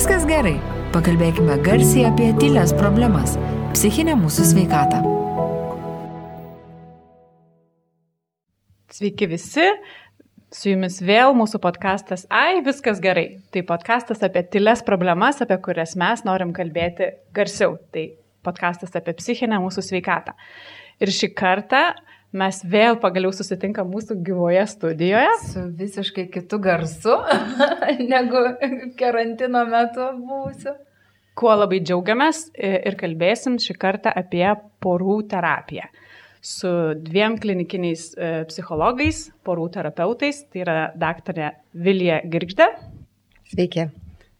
Viskas gerai. Pakalbėkime garsiai apie tylės problemas - psichinę mūsų sveikatą. Sveiki visi, su jumis vėl mūsų podkastas Ai, viskas gerai. Tai podkastas apie tylės problemas, apie kurias mes norim kalbėti garsiau. Tai podkastas apie psichinę mūsų sveikatą. Ir šį kartą mes vėl pagaliau susitinkam mūsų gyvoje studijoje. Su visiškai kitu garsu negu karantino metu būsiu. Kuo labai džiaugiamės ir kalbėsim šį kartą apie porų terapiją su dviem klinikiniais e, psichologais, porų terapeutais, tai yra daktarė Vilija Girgždė. Sveiki.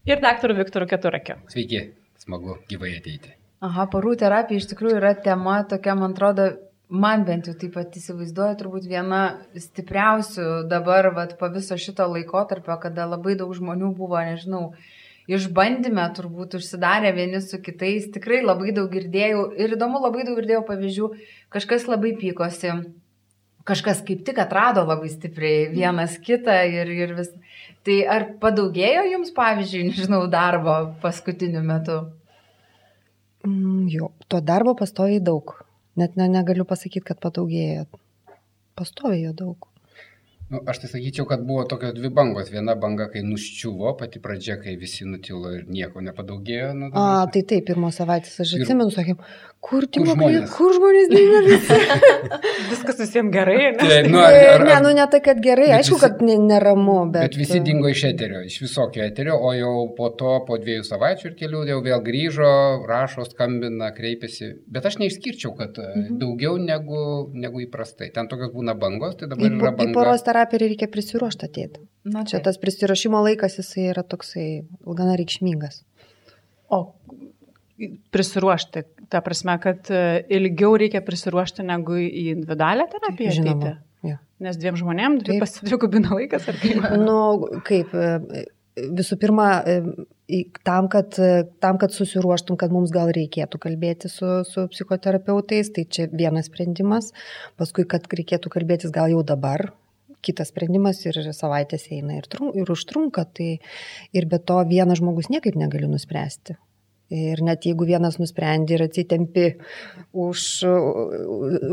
Ir daktaru Viktoru Keturakiu. Sveiki, smagu gyvai ateiti. Aha, porų terapija iš tikrųjų yra tema tokia, man atrodo, man bent jau taip pat įsivaizduoju, turbūt viena stipriausių dabar, vat, po viso šito laikotarpio, kada labai daug žmonių buvo, nežinau, išbandymę turbūt užsidarę vieni su kitais, tikrai labai daug girdėjau ir įdomu, labai daug girdėjau pavyzdžių, kažkas labai pykosi, kažkas kaip tik atrado labai stipriai vienas kitą ir, ir vis. Tai ar padaugėjo jums, pavyzdžiui, nežinau, darbo paskutiniu metu? Mm, jo, to darbo pastoviai daug. Net ne, negaliu pasakyti, kad padaugėjo. Pastoviai jo daug. Nu, aš tai sakyčiau, kad buvo tokios dvi bangos. Viena banga, kai nuščiuvo, pati pradžia, kai visi nutilo ir nieko nepadaugėjo. Nu, A, tai taip, pirmos savaitės aš atsimenu, sakėm, kur, kur žmonės, kur žmonės dinga visi. Viskas visiems gerai, ne? Tai, nu, ar, ar, ne, nu ne tai, kad gerai, aišku, visi, kad neramu, bet... Bet visi dingo iš eterio, iš visokio eterio, o jau po to, po dviejų savaičių ir kelių, jau vėl grįžo, rašo, skambina, kreipiasi. Bet aš neišskirčiau, kad mhm. daugiau negu, negu įprastai. Ten tokios būna bangos, tai dabar yra banga. Terapiją reikia prisiruošti ateiti. Na, čia tas prisirašymo laikas, jisai yra toksai gana reikšmingas. O prisiruošti, ta prasme, kad e, ilgiau reikia prisiruošti negu į individualią terapiją Žinoma? Ja. Nes dviem žmonėm pasidvigubina laikas ar kaip? nu, kaip, e, visų pirma, e, tam kad, tam, kad susiruoštum, kad mums gal reikėtų kalbėti su, su psichoterapeutais, tai čia vienas sprendimas, paskui, kad reikėtų kalbėtis gal jau dabar, kitas sprendimas ir savaitės eina ir, trun, ir užtrunka, tai ir be to vienas žmogus niekaip negali nuspręsti. Ir net jeigu vienas nusprendė ir atsitempi už,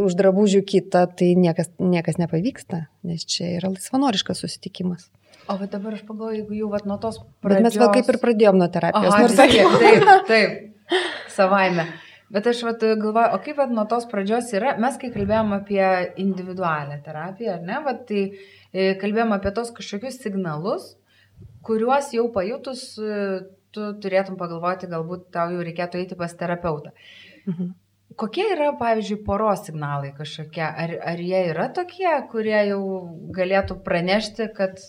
už drabužių kitą, tai niekas, niekas nepavyksta, nes čia yra laisvanoriškas susitikimas. O bet dabar aš pagalvoju, jeigu jau vat, nuo tos pradžios... Bet mes gal kaip ir pradėjom nuo terapijos. Aha, nors taip, taip, taip, savaime. Bet aš vat, galvoju, o kaip vat, nuo tos pradžios yra, mes kai kalbėjom apie individualią terapiją, ar ne, vat, tai e, kalbėjom apie tos kažkokius signalus, kuriuos jau pajutus tu turėtum pagalvoti, galbūt tau jau reikėtų eiti pas terapeutą. Mhm. Kokie yra, pavyzdžiui, poros signalai kažkokie? Ar, ar jie yra tokie, kurie jau galėtų pranešti, kad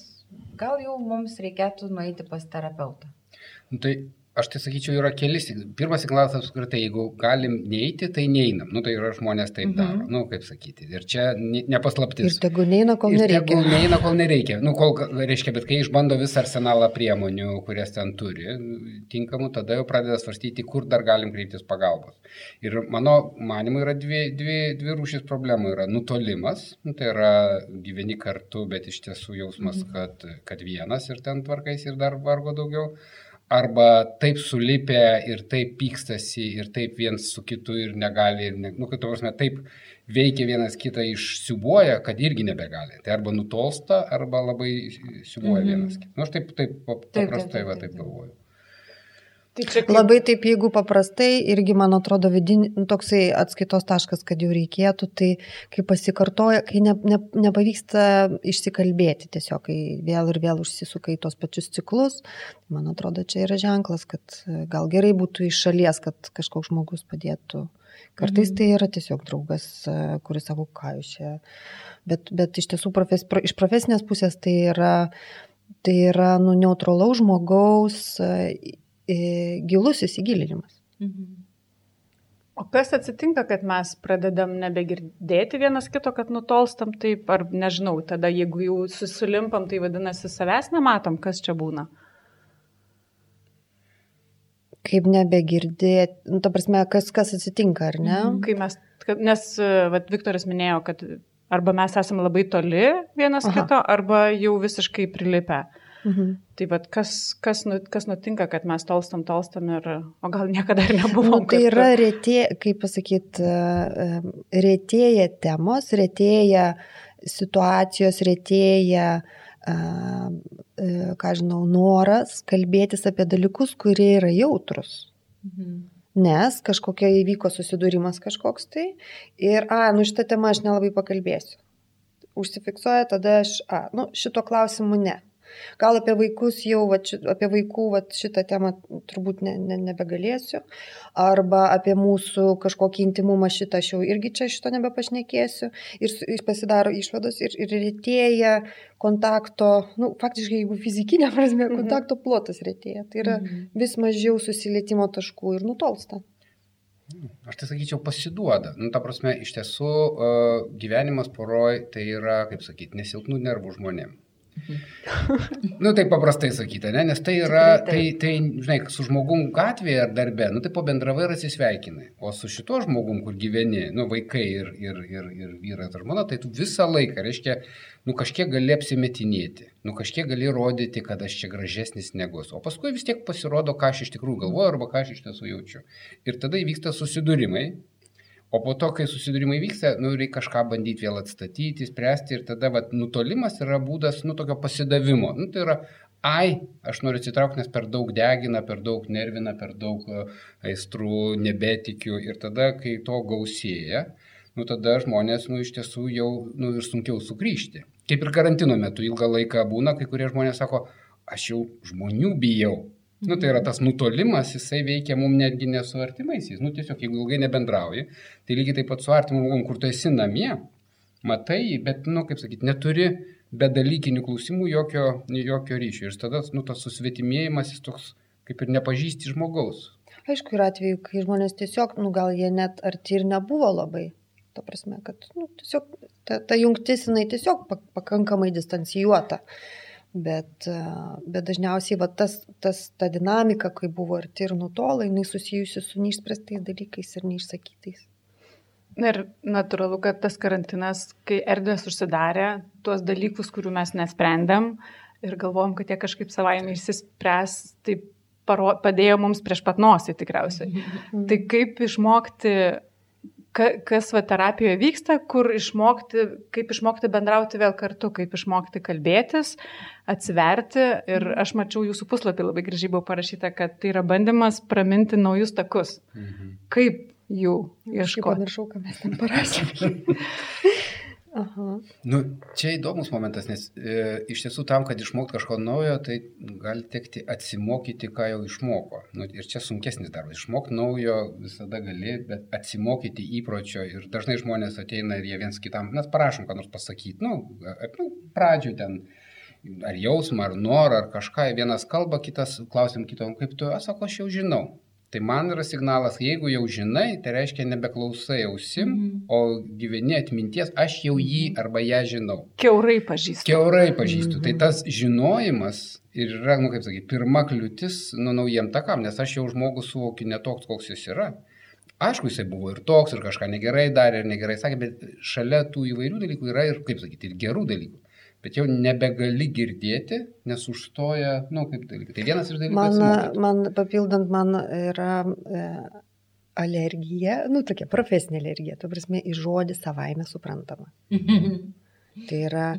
gal jau mums reikėtų nueiti pas terapeutą? Nu, tai Aš tai sakyčiau, yra keli. Pirmas signalas apskritai, jeigu galim neiti, tai neinam. Nu, tai yra žmonės taip daro. Mm -hmm. Nu, kaip sakyti. Ir čia nepaslaptis. Ir tegu neina, kol ir nereikia. Tegu neina, kol nereikia. Nu, kol, reiškia, bet kai išbando visą arsenalą priemonių, kurias ten turi, tinkamų, tada jau pradeda svarstyti, kur dar galim kreiptis pagalbos. Ir mano manimu yra dvi, dvi, dvi rūšis problemų. Yra nutolimas, nu, tai yra gyveni kartu, bet iš tiesų jausmas, -hmm. kad, kad vienas ir ten tvarkais ir dar vargo daugiau arba taip sulipę ir taip pykstasi ir taip viens su kitu ir negali, ir ne, nu, kad prasme, taip veikia vienas kitą išsiubuoja, kad irgi nebegali. Tai arba nutolsta, arba labai siubuoja -hmm. vienas kitą. Nu, aš taip, taip paprastai taip, taip, taip, va, taip galvoju. Tai čia kaip... Labai taip, jeigu paprastai, irgi man atrodo vidin, nu, toksai atskaitos taškas, kad jau reikėtų, tai kai pasikartoja, kai ne, ne, nepavyksta išsikalbėti tiesiog, kai vėl ir vėl užsisuka į tos pačius ciklus, man atrodo, čia yra ženklas, kad gal gerai būtų iš šalies, kad kažkoks žmogus padėtų. Kartais mhm. tai yra tiesiog draugas, kuris sako, ką jūs čia. Bet, bet iš tiesų profes, iš profesinės pusės tai yra, tai yra nu, neutralaus žmogaus gilus įsigilinimas. Mhm. O kas atsitinka, kad mes pradedam nebegirdėti vienas kito, kad nutolstam taip, ar nežinau, tada jeigu jau susilimpam, tai vadinasi savęs nematom, kas čia būna? Kaip nebegirdėti, nu, ta prasme, kas, kas atsitinka, ar ne? Mhm. Kai mes, nes, vad, Viktoras minėjo, kad arba mes esame labai toli vienas Aha. kito, arba jau visiškai prilipę. Mhm. Tai vad, kas, kas, nu, kas nutinka, kad mes tolstam, tolstam ir, o gal niekada ir nebuvom. Nu, tai yra retė, kaip pasakyti, retėja temos, retėja situacijos, retėja, ką žinau, noras kalbėtis apie dalykus, kurie yra jautrus. Mhm. Nes kažkokia įvyko susidūrimas kažkoks tai ir, a, nu šitą temą aš nelabai pakalbėsiu. Užsifiksuoja, tada aš, a, nu šito klausimu ne. Gal apie vaikus jau, va, apie vaikų va, šitą temą turbūt ne, ne, nebegalėsiu. Arba apie mūsų kažkokį intimumą šitą aš jau irgi čia šito nebepašnekėsiu. Ir, ir pasidaro išvados ir, ir retėja kontakto, nu, faktiškai, jeigu fizikinė prasme, mhm. kontakto plotas retėja. Tai yra mhm. vis mažiau susilietimo taškų ir nutolsta. Aš tai sakyčiau, pasiduoda. Nu, ta prasme, iš tiesų gyvenimas poroj tai yra, kaip sakyti, nesilpnų nervų žmonėms. nu, tai paprastai sakyti, ne? nes tai yra, tai, tai, žinai, su žmogum gatvėje ar darbe, nu, tai po bendravai ir atsisveikinai. O su šituo žmogum, kur gyveni, nu, vaikai ir, ir, ir, ir vyras ar žmona, tai tu visą laiką, reiškia, nu, kažkiek gali apsimetinėti, nu, kažkiek gali rodyti, kad aš čia gražesnis negus. O paskui vis tiek pasirodo, ką aš iš tikrųjų galvoju arba ką aš iš tiesų jaučiu. Ir tada įvyksta susidūrimai, O po to, kai susidūrimai vyksta, nu, reikia kažką bandyti vėl atstatyti, spręsti ir tada vat, nutolimas yra būdas, nu, tokio pasidavimo. Nu, tai yra, ai, aš noriu atsitraukti, nes per daug degina, per daug nervina, per daug e, aistrų, nebetikiu. Ir tada, kai to gausėja, nu, tada žmonės, nu, iš tiesų jau, nu, ir sunkiau sugrįžti. Kaip ir karantino metu ilgą laiką būna, kai kurie žmonės sako, aš jau žmonių bijau. Nu, tai yra tas nutolimas, jisai veikia mums netgi ne su artimaisiais. Nu, tiesiog, jeigu ilgai nebendrauji, tai lygiai taip pat su artimu žmogum, kur tu esi namie, matai, bet, nu, kaip sakyti, neturi be dalykinių klausimų jokio, jokio ryšio. Ir tada, nu, tas susvetimėjimas, jis toks kaip ir nepažįsti žmogaus. Aišku, yra atveju, kai žmonės tiesiog, nu, gal jie net arti ir nebuvo labai. Ta prasme, kad, nu, tiesiog ta, ta jungtis, jinai tiesiog pakankamai distancijuota. Bet, bet dažniausiai va, tas, tas, ta dinamika, kai buvo arti ir nutola, jinai susijusi su neišspręstais dalykais ir neišsakytais. Ir natūralu, kad tas karantinas, kai erdvės užsidarė, tuos dalykus, kurių mes nesprendėm ir galvojom, kad jie kažkaip savaime išsispręs, tai paro, padėjo mums prieš pat nosį tikriausiai. Mhm. Tai kaip išmokti kas va terapijoje vyksta, kur išmokti, kaip išmokti bendrauti vėl kartu, kaip išmokti kalbėtis, atsiverti. Ir mhm. aš mačiau jūsų puslapį labai gražiai buvo parašyta, kad tai yra bandymas praminti naujus takus. Mhm. Kaip jų ieškoti? Pamiršau, ką mes ten parašėme. Aha. Nu, čia įdomus momentas, nes e, iš tiesų tam, kad išmokti kažko naujo, tai gali tekti atsimokyti, ką jau išmoko. Nu, ir čia sunkesnis darbas. Išmokti naujo visada gali, bet atsimokyti įpročio. Ir dažnai žmonės ateina ir jie viens kitam, mes parašom, ką nors pasakyti. Nu, nu, pradžių ten ar jausmą, ar norą, ar kažką. Vienas kalba, kitas klausim kitom, kaip tu, aš sako, aš jau žinau. Tai man yra signalas, jeigu jau žinai, tai reiškia nebeklausai ausim, mm o gyveni atminties, aš jau jį mhm. arba ją žinau. Keurai pažįstu. Keurai pažįstu. Mm. Tai tas žinojimas ir yra, nu kaip sakyti, pirma kliūtis nu, naujiem takam, nes aš jau žmogus suvokiu ne toks, koks jis yra. Aišku, jisai buvo ir toks, ir kažką negerai darė, ir negerai sakė, bet šalia tų įvairių dalykų yra ir, kaip sakyti, ir gerų dalykų bet jau nebegali girdėti, nes užstoja, na, nu, kaip dalykai. Tai vienas iš dalykų. Man, man papildant, man yra e, alergija, nu, tokia profesinė alergija, tu prasme, į žodį savaime suprantama. tai yra,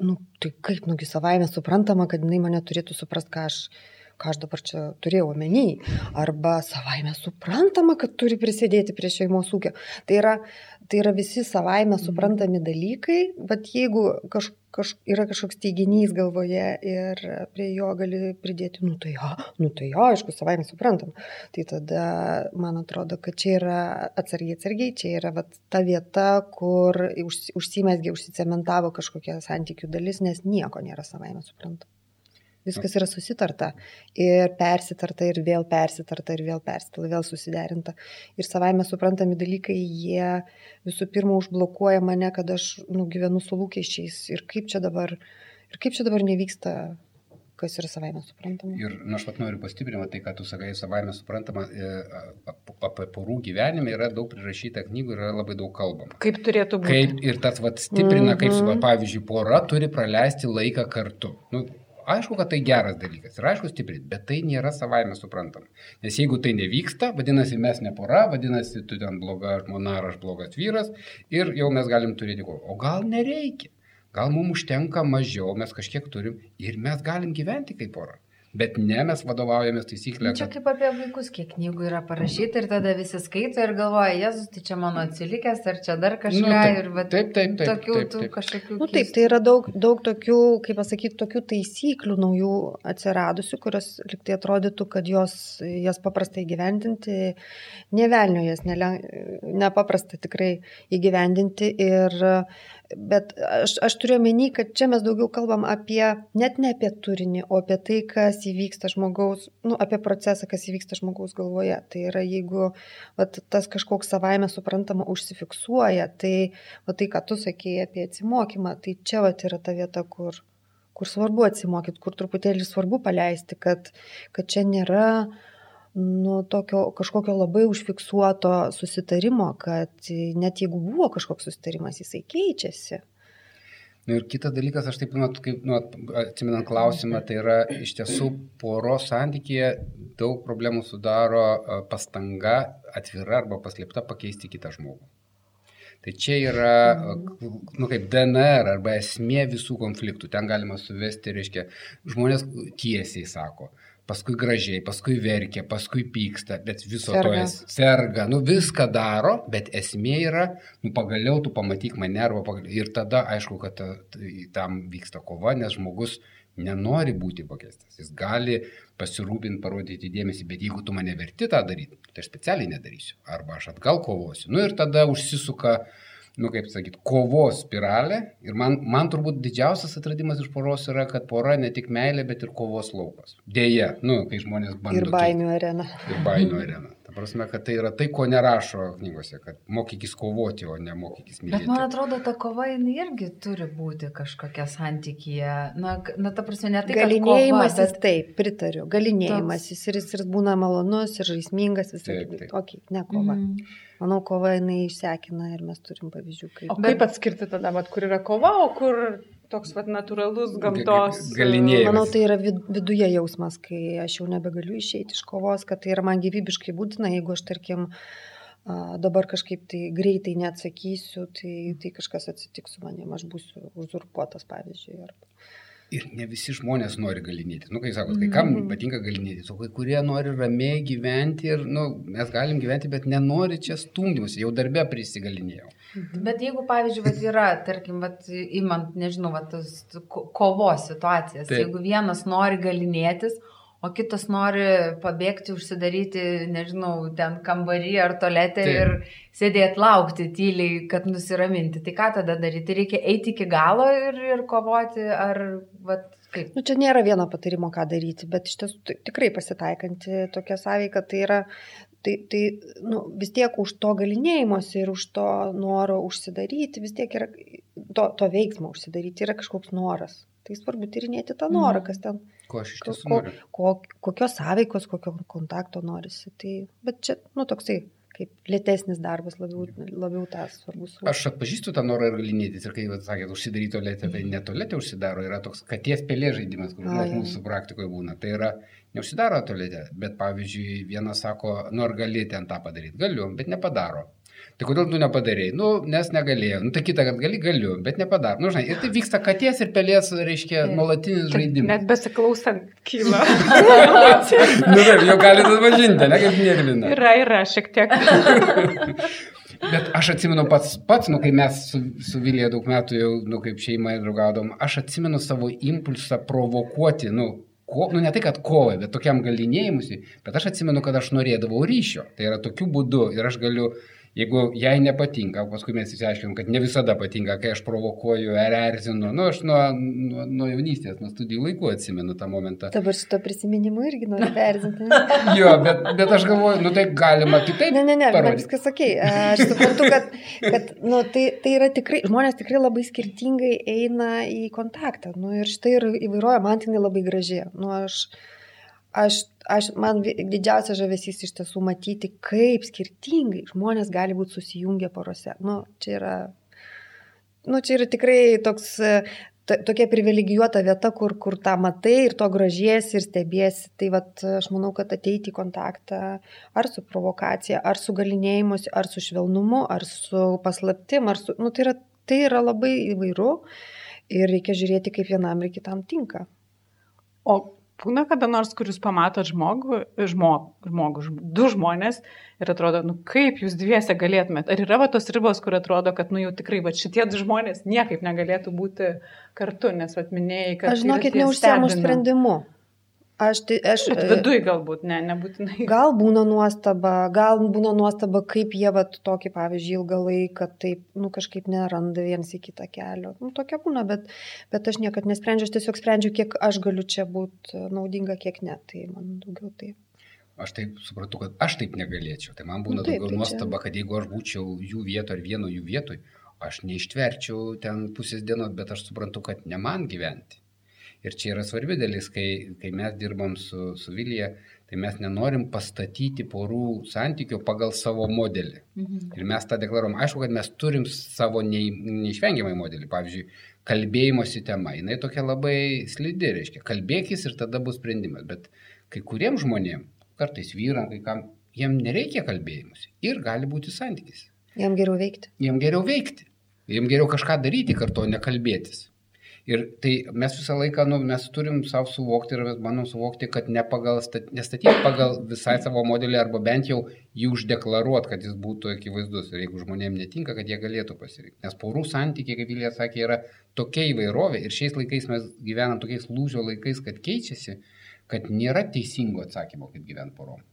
nu, tai kaip, nugi savaime suprantama, kad jinai mane turėtų suprasti, ką aš ką aš dabar čia turėjau omeny, arba savaime suprantama, kad turi prisidėti prie šeimos ūkio. Tai yra, tai yra visi savaime suprantami dalykai, bet jeigu kaž, kaž, yra kažkoks teiginys galvoje ir prie jo gali pridėti, nu tai jo, nu tai jo, aišku, savaime suprantama, tai tada man atrodo, kad čia yra atsargiai, atsargiai, čia yra vat, ta vieta, kur užsimesgė, užsicementavo kažkokia santykių dalis, nes nieko nėra savaime suprantama. Viskas yra susitarta ir persitarta ir vėl persitarta ir vėl persitarta, vėl susiderinta. Ir savaime suprantami dalykai, jie visų pirma užblokuoja mane, kad aš nu, gyvenu su lūkesčiais ir kaip čia dabar, ir kaip čia dabar nevyksta kas yra savaime suprantama. Ir na, aš pat noriu pastiprinti tai, ką tu sakai, savaime suprantama, e, apie porų gyvenime yra daug prirašyta knygų ir yra labai daug kalbama. Kaip turėtų būti. Kaip ir tas vat, stiprina, mm -hmm. kaip, mhm. pavyzdžiui, pora turi praleisti laiką kartu. Nu, Aišku, kad tai geras dalykas ir aišku stiprint, bet tai nėra savaime suprantama. Nes jeigu tai nevyksta, vadinasi mes ne pora, vadinasi tu ten bloga žmona ar aš blogas vyras ir jau mes galim turėti ko. O gal nereikia? Gal mums užtenka mažiau, mes kažkiek turim ir mes galim gyventi kaip pora. Bet ne, mes vadovaujamės taisyklę. Nu, čia kad- kaip apie vaikus, kiek knygų yra parašyta ir tada visi skaito ir galvoja, Jėzus, tai čia mano atsilikęs, ar čia dar kažką. Nu, taip, ir va, taip, taip, taip, tokių taip, taip. kažkokių. Nu, taip, tai yra daug, daug tokių, kaip pasakyti, tokių taisyklių naujų atsiradusių, kurios liktai atrodytų, kad jos, jas paprastai įgyvendinti, nevelnio jas nepaprasta tikrai įgyvendinti. Ir, bet aš, aš turiu menį, kad čia mes daugiau kalbam apie, net ne apie turinį, o apie tai, kas įvyksta žmogaus, nu, apie procesą, kas įvyksta žmogaus galvoje. Tai yra, jeigu vat, tas kažkoks savaime suprantama užsifiksuoja, tai o tai, ką tu sakėjai apie atsimokymą, tai čia vat, yra ta vieta, kur, kur svarbu atsimokyti, kur truputėlį svarbu paleisti, kad, kad čia nėra nu, tokio kažkokio labai užfiksuoto susitarimo, kad net jeigu buvo kažkoks susitarimas, jisai keičiasi. Nu, ir kitas dalykas, aš taip, nu, kaip, nu, atsimenant klausimą, tai yra iš tiesų poros santykėje daug problemų sudaro pastanga atvira arba paslėpta pakeisti kitą žmogų. Tai čia yra, nu, kaip DNR arba esmė visų konfliktų. Ten galima suvesti, reiškia, žmonės tiesiai sako, paskui gražiai, paskui verkia, paskui pyksta, bet viso Serga. to es, serga, nu viską daro, bet esmė yra, nu pagaliau tu pamatyk mane arba pagaliau. Ir tada aišku, kad ta, tai, tam vyksta kova, nes žmogus nenori būti pakeistas. Jis gali pasirūpinti, parodyti dėmesį, bet jeigu tu mane verti tą daryti, tai aš specialiai nedarysiu. Arba aš atgal kovosiu. Nu ir tada užsisuka nu, kaip sakyti, kovos spiralė. Ir man, man turbūt didžiausias atradimas iš poros yra, kad pora ne tik meilė, bet ir kovos laukas. Deja, nu, kai žmonės bando. Ir baimių arena. keist- Ir baimių arena. Ta prasme, kad tai yra tai, ko nerašo knygose, kad mokykis kovoti, o ne mokykis mylėti. Bet man atrodo, ta kova jinai irgi turi būti kažkokia santykyje. Na, na ta prasme, ne tai, kad Galinėjimasis, kova, bet... taip, pritariu. Galinėjimasis ir jis ir būna malonus ir žaismingas visai. Taip, taip. Ok, ne kova. Mm. Manau, kova jinai išsekina ir mes turim pavyzdžių, kaip. O kaip atskirti tada, vat, kur yra kova, o kur toks vat, natūralus gamtos. Ga- ga- galinėjimas. Manau, tai yra vid viduje jausmas, kai aš jau nebegaliu išeiti iš kovos, kad tai yra man gyvybiškai būtina, jeigu aš, tarkim, a, dabar kažkaip tai greitai neatsakysiu, tai, tai kažkas atsitiks su manim, aš būsiu uzurpuotas, pavyzdžiui. Arba... Ir ne visi žmonės nori galinėti. Nu, kai sakot, kai kam Mhm. patinka galinėti, o kai kurie nori ramiai gyventi ir, nu, mes galim gyventi, bet nenori čia stumdymus. Jau darbę prisigalinėjau. Bet jeigu, pavyzdžiui, vat yra, tarkim, vat, imant, nežinau, vat, kovos situacijas. Taip. jeigu vienas nori galinėtis, o kitas nori pabėgti, užsidaryti, nežinau, ten kambarį ar toletę Taip. ir sėdėti laukti tyliai, kad nusiraminti. Tai ką tada daryti? Reikia eiti iki galo ir, ir kovoti, ar, vat, kaip? Nu, čia nėra vieno patarimo, ką daryti, bet iš tiesų tai tikrai pasitaikanti tokia sąveika, tai yra, tai, tai nu, vis tiek už to galinėjimuose ir už to noro užsidaryti, vis tiek yra, to, to veiksmo užsidaryti yra kažkoks noras. Tai svarbu tyrinėti tą norą, Mhm. kas ten, Ko aš iš ko, tiesų ko, noriu. ko, kokios sąveikos, kokio kontakto norisi. Tai, bet čia, nu, toksai kaip lėtesnis darbas, labiau, labiau tas svarbus. Aš atpažįstu tą norą ir galinėtis. Ir kai jūs sakėte, užsidaryti toletę, tai ne toletė užsidaro, yra toks katies pelė žaidimas, kur ai. mūsų praktikoje būna. Tai yra, neužsidaro toletė, bet pavyzdžiui, vienas sako, nu ar gali ten tą padaryti. Galiu, bet nepadaro. Tai kodėl tu nepadarėjai? Nu, nes negalėjau. Nu, tai kitą, kad gali, galiu, bet nepadaro. Nu, žinai, ir tai vyksta katės ir pelės, reiškia, nuolatinis Net žaidimas. besiklausant kyla. nu, taip, jau galite atpažinti, ne kaip nervina. yra, yra, šiek tiek. Bet aš atsimenu pats, pats, nu, kai mes su, su Vilija daug metų jau, nu, kaip šeima draugaudom, aš atsimenu savo impulsą provokuoti, nu, ko, nu, ne tai, kad kovai, bet tokiam galinėjimusi, bet aš atsimenu, kad aš norėdavau ryšio. Tai yra tokiu būdu ir aš galiu, jeigu jai nepatinka, paskui mes įsiaiškinom, kad ne visada patinka, kai aš provokuoju ar erzinu, nu, aš nuo, nuo, nuo jaunystės, nuo studijų laikų atsimenu tą momentą. Dabar šito prisiminimu irgi noriu perzinti. Jo, bet, bet aš galvoju, nu, tai galima kitaip. Ne, ne, ne, man viskas sakė. Aš suprantu, kad, kad nu, tai, tai yra tikrai, žmonės tikrai labai skirtingai eina į kontaktą. Nu, ir štai ir įvairoja, man tai labai graži. Nu, aš, aš, aš, man didžiausias žavesys iš tiesų matyti, kaip skirtingai žmonės gali būti susijungę porose. Nu, čia yra, nu, čia yra tikrai toks, ta, tokia privilegijuota vieta, kur, kur tą matai ir to gražiesi ir stebiesi. Tai vat, aš manau, kad ateiti į kontaktą ar su provokacija, ar su galinėjimus, ar su švelnumu, ar su paslaptim, ar su... Nu, tai, yra, tai yra labai įvairu ir reikia žiūrėti, kaip vienam ir kitam tinka. O būna kada nors, kur jūs pamatot žmogų, žmogų, žmogų, du žmonės ir atrodo, nu kaip jūs dviese galėtumėt. Ar yra va tos ribos, kur atrodo, kad nu jau tikrai va šitie du žmonės niekaip negalėtų būti kartu, nes atminėjai, kad... Aš žinokit, neužsiemu sprendimu. Aš, tai, aš, Bet viduj galbūt, ne, nebūtinai. Gal būna nuostaba, gal būna nuostaba, kaip jie vat, tokį, pavyzdžiui, ilgą laiką taip, nu, kažkaip neranda viens į kitą kelią. Nu, tokia būna, bet, bet aš niekad nesprendžiu, aš tiesiog sprendžiu, kiek aš galiu čia būti naudinga, kiek ne. Tai man daugiau taip. Aš taip supratau, kad aš taip negalėčiau. Tai man būna Nu, taip, daugiau tai nuostaba, kad jeigu aš būčiau jų vietoje ar vieno jų vietoj, aš neištverčiau ten pusės dienos, bet aš suprantu, kad ne man gyventi. Ir čia yra svarbi dalis, kai, kai mes dirbam su, su Vilija, tai mes nenorim pastatyti porų santykių pagal savo modelį. Mhm. Ir mes tą deklaruojam. Aišku, kad mes turim savo nei, neišvengiamai modelį. Pavyzdžiui, kalbėjimosi tema. Jis tokia labai slidi, reiškia, kalbėkis ir tada bus sprendimas. Bet kai kuriems žmonėms, kartais vyram, kai kam, jiem nereikia kalbėjimusi. Ir gali būti santykis. Jam geriau veikti. Jiem geriau veikti. Jiem geriau kažką daryti kartu, o ne kalbėtis. Ir tai mes visą laiką, nu, mes turim savo suvokti ir mes bandom suvokti, kad ne pagal, stat- nestatyti pagal visai savo modelį arba bent jau jį uždeklaruoti, kad jis būtų akivaizdus. Ir jeigu žmonėms netinka, kad jie galėtų pasirinkti. Nes porų santykiai, kaip Vilija sakė, yra tokia įvairovė ir šiais laikais mes gyvenam tokiais lūžio laikais, kad keičiasi, kad nėra teisingo atsakymo, kaip gyventi porom.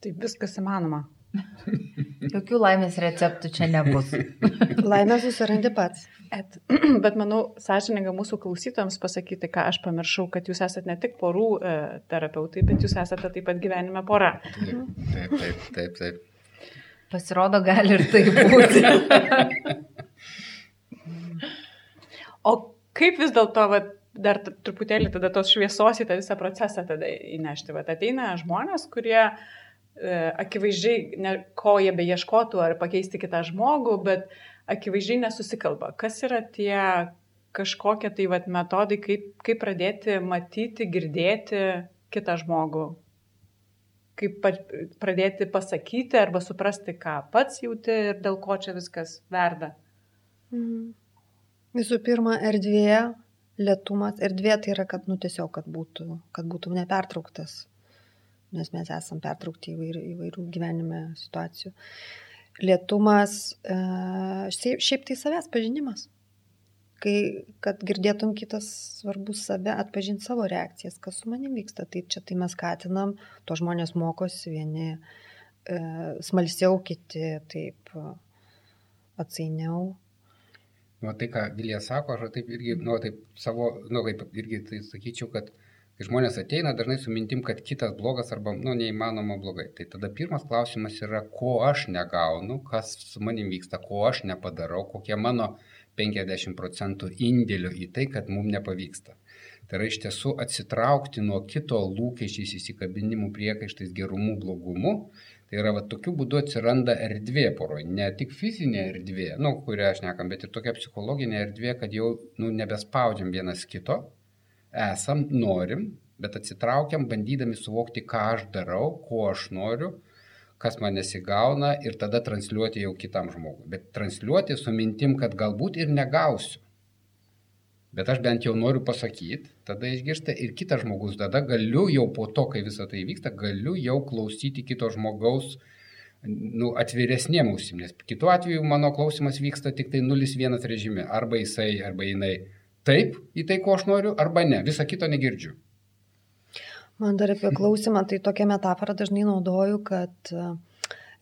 Tai viskas įmanoma. Jokių laimės receptų čia nebus. Laimę susirandi pats. Et, bet manau, sąžininga mūsų klausytojams pasakyti, ką aš pamiršau, kad jūs esate ne tik porų e, terapeutai, bet jūs esate taip pat gyvenime pora. Taip, taip, taip, taip. taip. Pasirodo, gali ir tai būti. O kaip vis dėlto, vat, dar truputėlį tada tos šviesos į tą visą procesą tada įnešti, vat, ateina žmonės, kurie e, akivaizdžiai, ne, ko jie beieškotų ar pakeisti kitą žmogų, bet akivaizdžiai nesusikalba. Kas yra tie kažkokie tai vat, metodai, kaip, kaip pradėti matyti, girdėti kitą žmogų? Kaip pradėti pasakyti arba suprasti, ką pats jauti ir dėl ko čia viskas verda. Mhm. Visų pirma, erdvė, lietumas. Erdvė tai yra, kad, nu, tiesiog, kad būtų, kad būtų nepertrauktas. Nes mes esam pertraukti įvairių, įvairių gyvenime situacijų. Lietumas, e, šiaip, tai savęs pažinimas. Kai, kad girdėtum kitas svarbus save, atpažinti savo reakcijas, kas su manim vyksta. Tai čia tai mes skatinam, to žmonės mokosi, vieni e, smalsiau, kiti taip e, atsainiau. Nu, tai, ką Vilija sako, aš taip irgi, nu, taip savo, nu, kaip irgi tai sakyčiau, kad kai žmonės ateina dažnai su mintim, kad kitas blogas arba, nu, neįmanoma blogai. Tai tada pirmas klausimas yra, ko aš negaunu, kas su manim vyksta, ko aš nepadarau, kokie mano 50 procentų indėlio į tai, kad mums nepavyksta. Tai yra iš tiesų atsitraukti nuo kito lūkesčiais, įsikabinimų, priekaištais, gerumu, blogumu. Tai yra, va, tokiu būdu atsiranda erdvė poroje, ne tik fizinė erdvė, nu, kurią aš nekam, bet ir tokia psichologinė erdvė, kad jau, nu, nebespaudžiam vienas kito, esam, norim, bet atsitraukiam, bandydami suvokti, ką aš darau, ko aš noriu, kas man nesigauna ir tada transliuoti jau kitam žmogui. Bet transliuoti su mintim, kad galbūt ir negausiu. Bet aš bent jau noriu pasakyti, tada išgirsta ir kitas žmogus, tada galiu jau po to, kai visa tai vyksta, galiu jau klausyti kito žmogaus nu, atviresniem ausim, nes kitu atveju mano klausimas vyksta tik tai 0-1 režime, arba jisai, arba jinai taip į tai, ko aš noriu, arba ne, visą kito negirdžiu. Man dar apie klausimą, tai tokią metaforą dažnai naudoju, kad,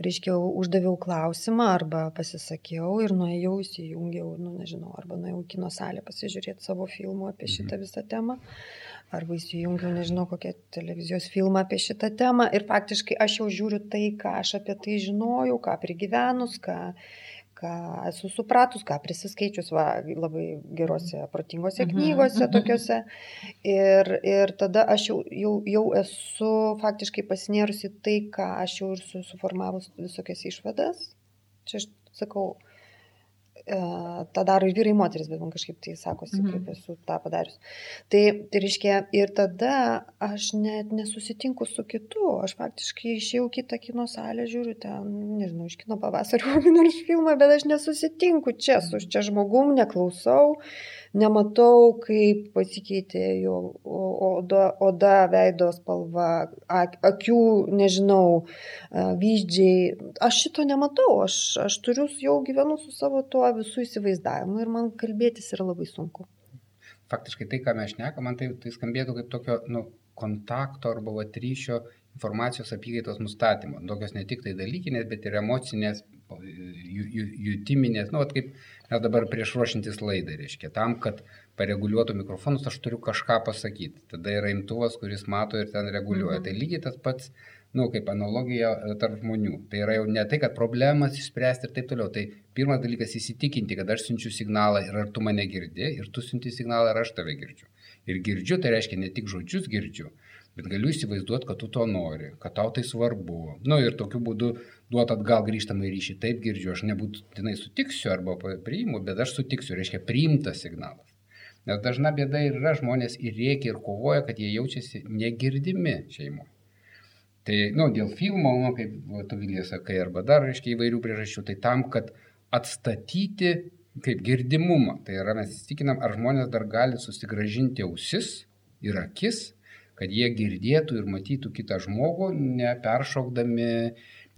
reiškia, uždaviau klausimą arba pasisakiau ir nuėjau, įsijungiau, nu nežinau, arba nuėjau kino salę pasižiūrėti savo filmų apie šitą visą temą, arba įsijungiau, nežinau, kokią televizijos filmą apie šitą temą. Ir faktiškai aš jau žiūriu tai, ką aš apie tai žinojau, ką prigyvenus, ką, ką esu supratus, ką prisiskaičius va, labai gerose, protingose Mhm, knygose mhm. tokiuose. Ir, ir tada aš jau, jau, jau esu faktiškai pasinėrusi tai, ką aš jau ir su, suformavus visokias išvadas. Čia aš sakau, tą daro ir vyrai, moteris, bet man kažkaip tai sakosi, Mhm. kaip esu tą padarius. Tai, tai reiškia, ir tada aš net nesusitinku su kitu, aš faktiškai išėjau kitą kino salę, žiūriu ten, nežinau, iš kino pavasario nors filmą, bet aš nesusitinku čia su čia žmogum, neklausau, nematau, kaip pasikeitė jo oda, oda veido spalva, ak- akių, nežinau, vyzdžiai. Aš šito nematau, aš, aš turiu, jau gyvenu su savo tuo visų įsivaizdavimu ir man kalbėtis yra labai sunku. Faktiškai tai, ką mes šnekam, man tai, tai skambėtų kaip tokio nu, kontakto arba vat, ryšio informacijos apykaitos nustatymo. Tokios ne tik tai dalykinės, bet ir emocinės, jutiminės, nu, vat, kaip mes dabar prieš ruošintis laidai, reiškia, tam, kad pareguliuotų mikrofonus, aš turiu kažką pasakyti. Tada yra imtuvas, kuris mato ir ten reguliuoja. Mhm. Tai lygiai tas pats, nu, kaip analogija e, tarp žmonių. Tai yra jau ne tai, kad problemas išspręsti ir taip toliau. Tai pirmas dalykas įsitikinti, kad aš siunčiu signalą ir ar tu mane girdi, ir tu siunti signalą, ar aš tave girdžiu. Ir girdžiu, tai reiškia ne tik žodžius girdžiu, bet galiu įsivaizduoti, kad tu to nori, kad tau tai svarbu. Na nu, ir tokiu būdu duot atgal grįžtamą ryšį. Taip girdžiu, aš nebūtinai sutiksiu arba priimu, bet aš sutiksiu, reiškia priimtas signalas. Nes dažna bėda ir yra žmonės ir reikia ir kovoja, kad jie jaučiasi negirdimi šeimoje. Tai, na, nu, dėl filmo, nu, kaip tu vilė sakai, arba dar, reiškia, įvairių priežasčių, tai tam, kad atstatyti kaip girdimumą. Tai yra, mes įstikinam, ar žmonės dar gali susigražinti ausis ir akis, kad jie girdėtų ir matytų kitą žmogų, neperšokdami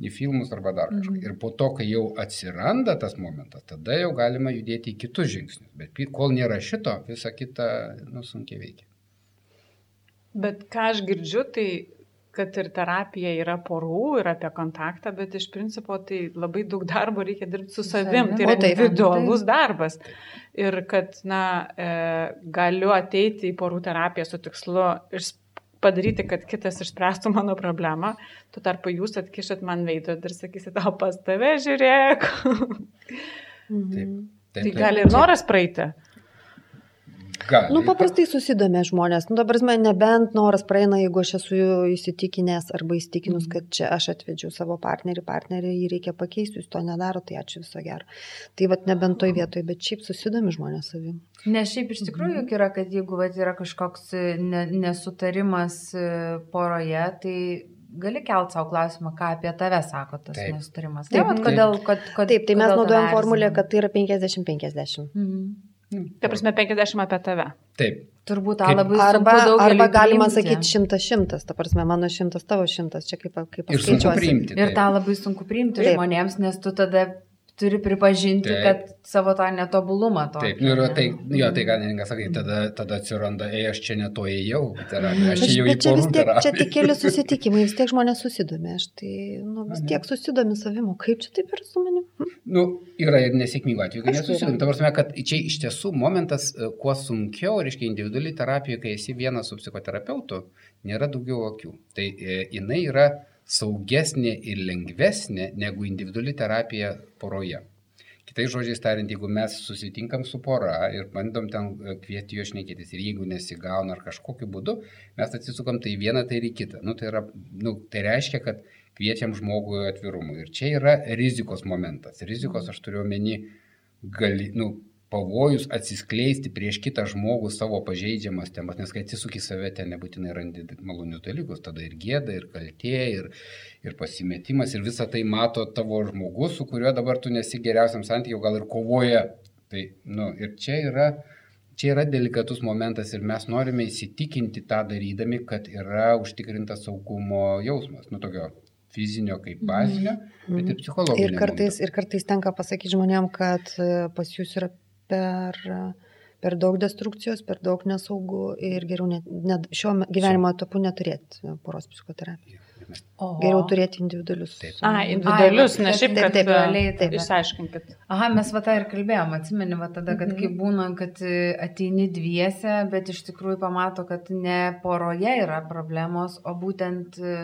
į filmus arba dar kažką. Mhm. Ir po to, kai jau atsiranda tas momentas, tada jau galima judėti į kitus žingsnius. Bet kol nėra šito, visa kita, nu, sunkiai veikia. Bet ką aš girdžiu, tai kad ir terapija yra porų ir apie kontaktą, bet iš principo tai labai daug darbo reikia dirbti su savim. Tai yra O taip, individualus taip. darbas. Ir kad, na, e, galiu ateiti į porų terapiją su tikslu iš padaryti, kad kitas išspręstų mano problemą. Tuo tarpu jūs atkišat man veidrodį ir sakysit, o pas tave žiūrėk. Mhm. Taip, tai gali ir noras praeiti. Gali. Nu, paprastai susidomė žmonės. Nu, dabar man nebent noras praeina, jeigu aš esu įsitikinęs arba įsitikinus, kad čia aš atvedžiau savo partnerį, partnerį jį reikia pakeisti, jūs to nedaro, tai ačiū viso gero. Tai vad nebent toj vietoje, bet šiaip susidomi žmonės savim. Nes šiaip iš tikrųjų juk yra, kad jeigu vat, yra kažkoks e, ne, nesutarimas e, poroje, tai gali kelt savo klausimą, ką apie tave sako tas Taip. nesutarimas. Taip, Ne, vat, taip. kodėl, kod, kod, Taip, tai mes naudojam formulę, kad tai yra 50-50. Mhm. Ta prasme, 50 apie tave. Taip, Turbūt tą labai Arba, arba galima priimti. sakyti šimtas šimtas, ta prasme, mano šimtas, tavo šimtas, čia kaip, kaip paskaičiuosi. priimti. Ir tą labai sunku priimti Taip. žmonėms, nes tu tada turi pripažinti, Taip. kad savo tą netobulumą to. Taip, nu ir tai, jo, tai ką neninkas sakai, tada, tada atsiranda, ei, aš čia ne to ėjau, terapija, aš jau į porų tiek, čia terapiją. tik keli susitikimai, vis tiek žmonės susidomi, aš tai nu, vis tiek susidomi savimo, kaip čia taip yra su manim. Hm? Nu, yra ir nesėkmingų atvejų, kai nesusidomi. Ta prasme, kad čia iš tiesų momentas, e, kuo sunkiau, reiškia, individuali terapija, kai esi vienas su psichoterapeutu, nėra daugiau akių. Tai e, jinai yra saugesnė ir lengvesnė negu individuali terapija poroje. Kitai žodžiais tariant, jeigu mes susitinkam su pora ir bandom ten e, kviesti jo šnekėtis ir jeigu nesigauna ar kažkokiu būdu, mes atsisukam tai vieną, tai ir kitą. Nu, tai, yra, nu, tai reiškia, kad kviečiam žmogui atvirumui. Ir čia yra rizikos momentas. Rizikos aš turiu omeny, gali, nu, pavojus atsiskleisti prieš kitą žmogų savo pažeidžiamas temas, nes kai atsisuki save, ten nebūtinai randi malonius dalykus, tada ir gėda, ir kaltė, ir, ir pasimetimas, ir visą tai mato tavo žmogus, su kuriuo dabar tu nesi geriausiam santykiu, gal ir kovoja. Tai, nu, ir čia yra, čia yra delikatus momentas ir mes norime įsitikinti tą darydami, kad yra užtikrintas saugumo jausmas, nu tokio fizinio kaip bazinio, bet ir psichologinio. Ir kartais, momento. ir kartais tenka pasakyti žmonėm, kad e, pas jūs yra per, per daug destrukcijos, per daug nesaugų ir geriau net, net šiuo gyvenimo etapu neturėti poros psichoterapijos. Oho. Geriau turėti individualius. Taip. A, individualius, ne šiaip, taip, kad taip, realiai taip. Išaiškinkit. Aha, mes va tą ir kalbėjom, atsimeni, va tada, kad Mhm. kai būna, kad e, ateini dviese, bet iš tikrųjų pamato, kad ne poroje yra problemos, o būtent e,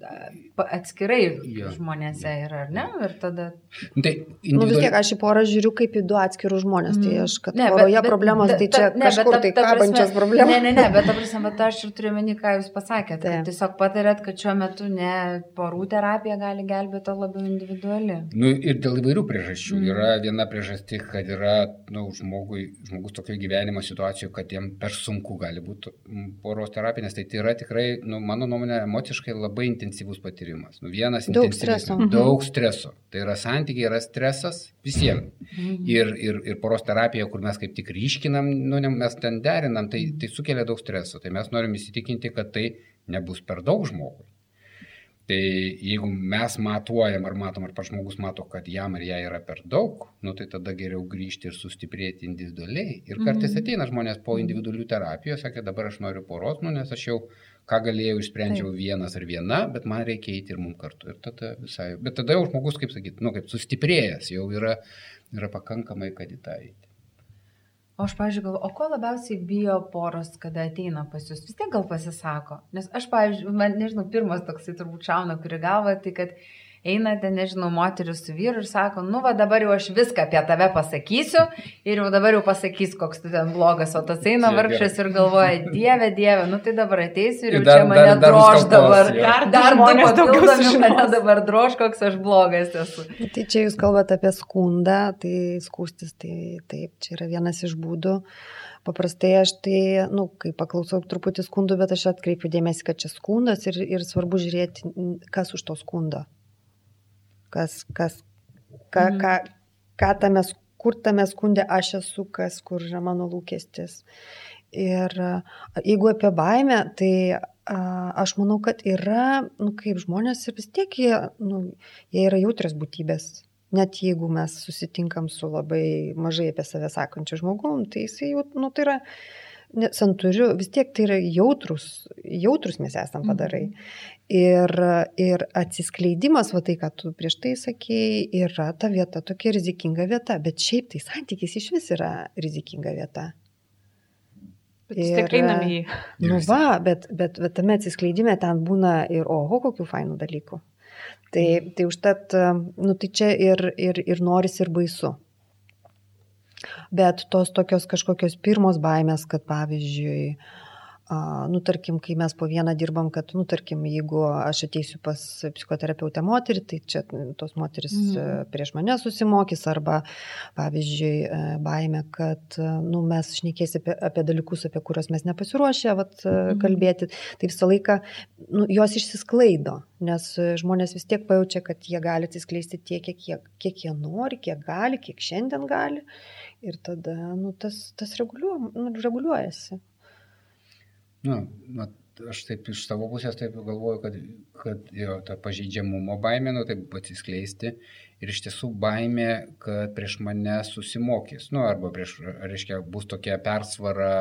e, atskirai Jo. žmonėse yra, ar ne? Ir tada... Nu, Tai Nu, vis individuali- tiek aš į porą žiūriu kaip į du atskirus žmonės. Tai Mhm. aš, kad Ne, bet- poroje bet- problemos, ta- tai ta- čia ne, bet kažkur ta- tai kabančios problemos. Ne, ne, ne, bet ta prasme, bet aš ir turiu meni, ką jūs pasakėte. Tiesiog patarėt, kad šiuo metu metu ne porų terapija gali gelbėti, o labiau individuali? Nu, ir dėl įvairių priežasčių. Mm. Yra viena priežastis, kad yra nu, žmogui, žmogus tokio gyvenimo situacijų, kad jam per sunku gali būti poros terapija, nes tai, tai yra tikrai, nu, mano nuomonė, emociškai labai intensyvus patyrimas. Nu, vienas daug streso. Mhm. Daug streso. Tai yra santykiai, yra stresas visiems. Mhm. Ir, ir, ir poros terapija, kur mes kaip tik ryškinam, nu, mes ten derinam, tai, tai sukelia daug streso. Tai mes norim įsitikinti, kad tai nebus per daug žmogui. Tai jeigu mes matuojam ar matom, ar pats žmogus mato, kad jam ar jai yra per daug, nu, tai tada geriau grįžti ir sustiprėti individualiai. Ir kartais mhm. ateina žmonės po individualių terapijų, sakė, dabar aš noriu poros, nu, nes aš jau ką galėjau išsprendžiau Taip. vienas ar viena, bet man reikia eiti ir mums kartu. Ir tada visai, bet tada jau žmogus, kaip sakyti, nu, kaip sustiprėjęs, jau yra, yra pakankamai, kad į tą eiti. O aš, pavyzdžiui, galvoju, o ko labiausiai bijo poros, kada ateina pas jūs? Vis tiek gal pasisako. Nes aš, pavyzdžiui, man, nežinau, pirmas toksai turbūt šauna, kuri galva, tai kad einate, nežinau, moteris su vyru ir sako, nu va dabar jau aš viską apie tave pasakysiu ir jau dabar jau pasakys, koks tu ten blogas, o tas eina vargšas ir galvoja, dieve, dieve, nu tai dabar ateisiu ir jau čia mane dar, drož dabar. Dar, dar du papildomi mane dabar drož, koks aš blogas esu. Tai čia jūs kalbate apie skundą, tai skūstis, tai taip, čia yra vienas iš būdų. Paprastai aš tai, na, nu, kai paklausau truputį skundų, bet aš atkreipiu dėmesį, kad čia skundas ir, ir svarbu žiūrėti, kas už to skundo kas, kas, ką, mhm. ką, ką tame, kur tame skundė aš esu, kas, kur yra mano lūkestis. Ir jeigu apie baimę, tai aš manau, kad yra, nu, kaip žmonės ir vis tiek jie, nu, jie yra jautrios būtybės. Net jeigu mes susitinkam su labai mažai apie save sakančiu žmogum, tai jisai jau, nu, tai yra, santuriu, vis tiek tai yra jautrus, jautrus mes esam padarai. Mhm. Ir, ir atsiskleidimas, va tai, ką tu prieš tai sakėjai, yra ta vieta tokia rizikinga vieta, bet šiaip tai santykis iš vis yra rizikinga vieta. Bet ir, tikrai namie. Nu va, bet, bet, bet tame atsiskleidime ten būna ir oho, kokių fainų dalykų. Tai, tai užtat, nu tai čia ir, ir, ir noris, ir baisu. Bet tos tokios kažkokios pirmos baimės, kad pavyzdžiui, uh, nu, tarkim, kai mes po vieną dirbam, kad, nu, tarkim, jeigu aš ateisiu pas psichoterapeutę moterį, tai čia tos moteris mm. prieš mane susimokys, arba, pavyzdžiui, e, baime, kad, nu, mes šnekėsi apie, apie dalykus, apie kuriuos mes nepasiruošę vat, mm. kalbėti, tai visą laiką, nu, jos išsisklaido, nes žmonės vis tiek pajaučia, kad jie gali atsiskleisti tiek, kiek jie, kiek jie nori, kiek gali, kiek šiandien gali. Ir tada nu, tas, tas reguliuo, nu, reguliuojasi. Nu, mat, aš taip iš savo pusės taip galvoju, kad, kad jo, ta pažeidžiamumo baimė, nu taip atsiskleisti ir iš tiesų baimė, kad prieš mane susimokys, nu arba prieš, reiškia, bus tokia persvara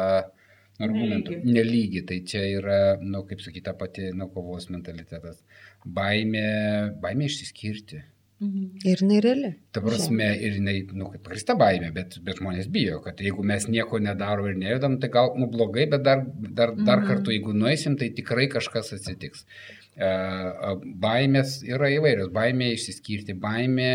argumentų, nelygi. nelygi. Tai čia yra, nu kaip sakyti, ta pati, nu kovos mentalitetas. Baimė, baimė išsiskirti. Mhm. Ir jinai reali. Ta prasme, ir jinai, nu, kaip pagrįsta baimė, bet, bet žmonės bijo, kad jeigu mes nieko nedarom ir nejudam, tai gal, nu, blogai, bet dar, dar, dar mhm. kartu, jeigu nueisim, tai tikrai kažkas atsitiks. Baimės yra įvairios. Baimė išsiskirti, baimė,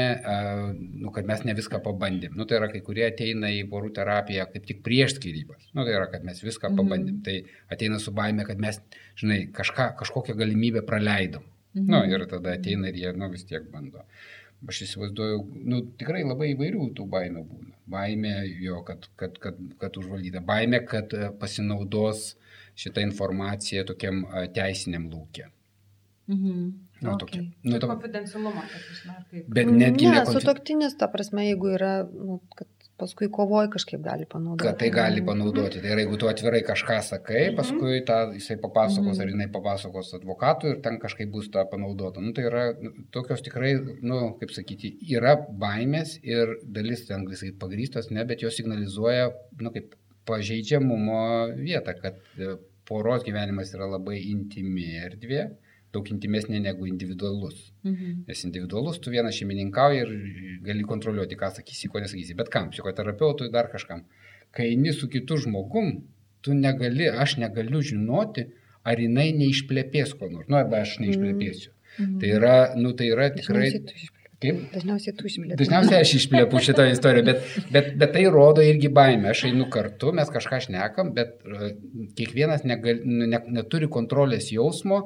nu, kad mes ne viską pabandėm. Nu, tai yra, kai kurie ateina į porų terapiją kaip tik prieš skirybas. Nu, tai yra, kad mes viską mhm. pabandėm. Tai ateina su baime, kad mes, žinai, kažką, kažkokią galimybę praleidom. Mhm. Nu, ir tada ateina ir jie, nu, vis tiek bando. Aš įsivaizduoju, nu, tikrai labai įvairių tų baimių būna. Baimė jo, kad, kad, kad, kad užvaldyta. Baimė, kad e, pasinaudos šitą informaciją tokiam e, teisiniam lūkė. Mhm. Nu, okay. tokia, nu, to... Konfidencialumo, kaip. Bet netgi ne. Ne, sutoktinis, ta prasme, jeigu yra, nu, kad paskui kovoji kažkaip gali panaudoti. Kad tai gali panaudoti. Tai yra, jeigu tu atvirai kažką sakai, mhm. paskui tą jisai papasakos ar mhm. jinai papasakos advokatui ir ten kažkaip bus tą panaudota. Nu, tai yra nu, tokios tikrai, nu, kaip sakyti, yra baimės ir dalis ten visai pagrystos, ne, bet jos signalizuoja, nu, kaip pažeidžiamumo vietą, kad e, poros gyvenimas yra labai intimi erdvė daug intimesnė negu individualus. Mhm. Nes individualus tu vienas šeimininkauji ir gali kontroliuoti, ką sakysi, ko nesakysi. Bet kam, psichoterapeutui, dar kažkam. Kai eini su kitu žmogum, tu negali, aš negaliu žinoti, ar jinai neišplėpės ko nors. Nu, arba aš neišplėpėsiu. Mhm. Tai yra, nu, tai yra tikrai... Kaip? Dažniausiai tu išplėpi. Dažniausiai aš išplėpu šitą istoriją, bet, bet, bet tai rodo irgi baimę. Aš einu kartu, mes kažką šnekam, bet uh, kiekvienas negal, ne, neturi kontrolės jausmo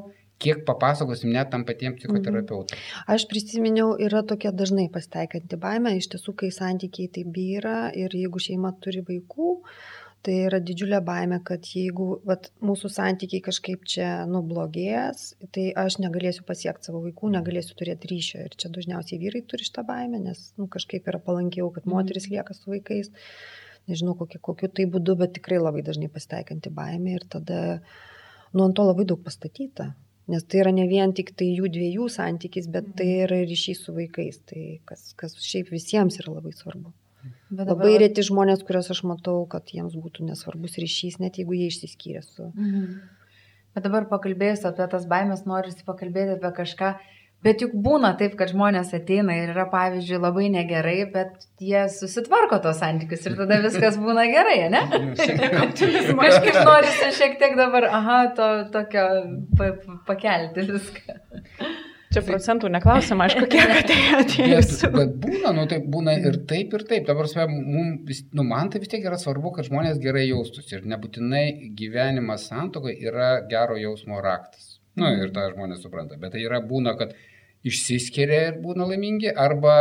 kiek papasakosim net tam patiems psichoterapeutams. Aš prisiminiau, yra tokia dažnai pasitaikanti baime, iš tiesų, kai santykiai tai vyra ir jeigu šeima turi vaikų, tai yra didžiulė baime, kad jeigu vat, mūsų santykiai kažkaip čia nublogės, tai aš negalėsiu pasiekti savo vaikų, negalėsiu turėti ryšio. Ir čia dažniausiai vyrai turi šitą baimę, nes nu, kažkaip yra palankiau, kad moteris lieka su vaikais. Nežinau, kokiu, kokiu tai būdu, bet tikrai labai dažnai pasitaikanti baimė ir tada nu, ant to labai daug pastatyta. Nes tai yra ne vien tik tai jų dviejų santykis, bet tai mhm. yra ryšys su vaikais, tai kas, kas šiaip visiems yra labai svarbu. Bet dabar... Labai reti žmonės, kuriuos aš matau, kad jiems būtų nesvarbus ryšys, net jeigu jie išsiskyrė su. Mhm. Bet dabar pakalbėjus apie tas baimės, norisi pakalbėti apie kažką, Bet juk būna taip, kad žmonės ateina ir yra, pavyzdžiui, labai negerai, bet jie susitvarko tos santykius ir tada viskas būna gerai, ne? Kažkaip norisi šiek tiek dabar, aha, to tokio pa, pakelti viską. Čia procentų neklausim, aišku, kiek atėjo. Bet, būna, nu tai būna ir taip, ir taip. Dabar, mums, nu, man tai vis tiek yra svarbu, kad žmonės gerai jaustųsi ir nebūtinai gyvenimas santokai yra gero jausmo raktas. Na nu, ir tą žmonės supranta. Bet tai yra būna, kad išsiskiria ir būna laimingi, arba,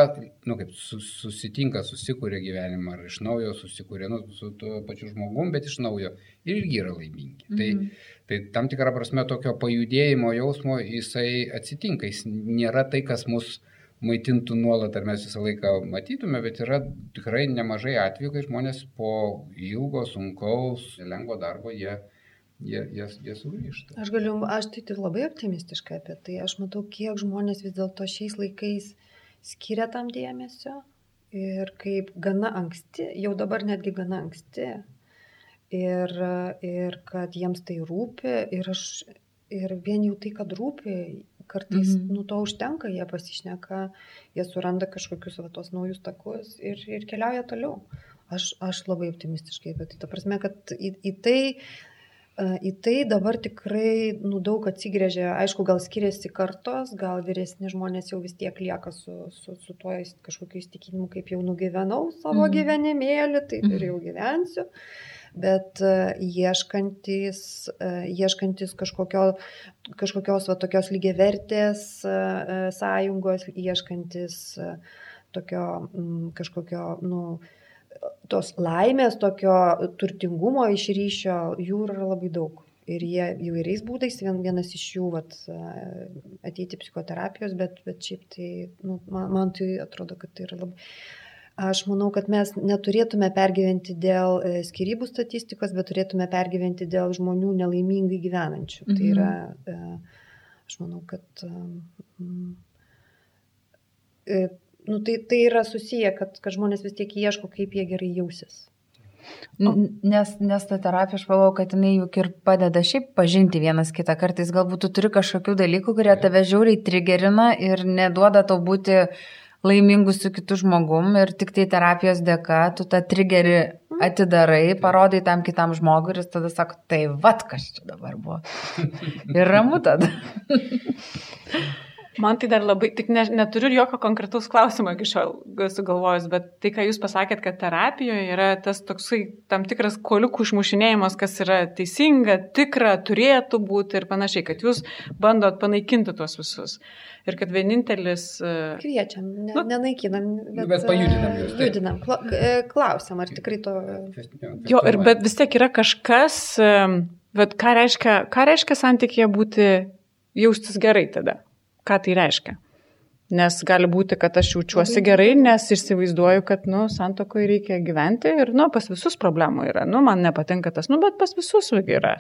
nu, kaip susitinka, susikūrė gyvenimą, ar iš naujo susikūrė, nu, su tuo pačiu žmogum, bet iš naujo ir irgi yra laimingi. Tai, mhm. Tai, tai tam tikrą prasme tokio pajudėjimo jausmo jisai atsitinka, jis nėra tai, kas mus maitintų nuolat, ar mes visą laiką matytume, bet yra tikrai nemažai atvejų, kai žmonės po ilgo, sunkaus, lengvo darbo jie jie, jie, jie sugrįžta. Aš galiu, aš tai, tai labai optimistiškai apie tai. Aš matau, kiek žmonės vis dėlto šiais laikais skiria tam dėmesio ir kaip gana anksti, jau dabar netgi gana anksti. Ir, ir kad jiems tai rūpi ir, aš, ir vien jau tai, kad rūpi, kartais mm -hmm. nu to užtenka, jie pasišneka, jie suranda kažkokius va, tos naujus takus ir, ir keliauja toliau. Aš, aš labai optimistiškai, bet ta prasme, kad į, į tai Į tai dabar tikrai nu, daug atsigrėžia, aišku, gal skiriasi kartos, gal vyresni žmonės jau vis tiek lieka su, su, su tuo kažkokiu įstikinimu, kaip jau nugyvenau savo mm. gyvenimėlį, tai ir jau gyvensiu. Bet uh, ieškantis, uh, ieškantis kažkokio, kažkokios va, tokios lygiavertės uh, sąjungos, ieškantis uh, tokio um, kažkokio, nu, uh, tos laimės, tokio turtingumo iš ryšio, jų yra labai daug. Ir jie įvairiais būdais, vien, vienas iš jų vat, ateiti psichoterapijos, bet, bet šiaip tai, nu, man, man tai atrodo, kad tai yra labai... Aš manau, kad mes neturėtume pergyventi dėl e, skirybų statistikos, bet turėtume pergyventi dėl žmonių nelaimingai gyvenančių. Tai mhm. Tai yra, e, aš manau, kad e, nu, tai, tai yra susiję, kad, kad žmonės vis tiek ieško, kaip jie gerai jausis. Nes, nes ta terapija, aš galvoju, kad jinai juk ir padeda šiaip pažinti vienas kitą. Kartais galbūt tu turi kažkokių dalykų, kurie tave žiauriai trigerina ir neduoda tau būti laimingu su kitu žmogum ir tik tai terapijos dėka tu tą trigerį atidarai, parodai tam kitam žmogui ir jis tada sako, tai vad kas čia dabar buvo. ir ramu tada. Man tai dar labai, tik ne, neturiu jokio konkretaus klausimo iki šiol sugalvojus, bet tai, ką jūs pasakėt, kad terapijoje yra tas toksai tam tikras koliukų išmušinėjimas, kas yra teisinga, tikra, turėtų būti ir panašiai, kad jūs bandot panaikinti tuos visus. Ir kad vienintelis... E, Kviečiam, ne, nu, nenaikinam, bet, bet pajudinam jūs. Tai. Judinam, e, klausiam, ar tikrai to... Jo, ir bet vis tiek yra kažkas, bet ką reiškia, ką reiškia santykėje būti, jaustis gerai tada? Ką tai reiškia. Nes gali būti, kad aš jaučiuosi gerai, nes įsivaizduoju, kad, nu, santokoje reikia gyventi ir, nu, pas visus problemų yra. Nu, man nepatinka tas, nu, bet pas visus yra.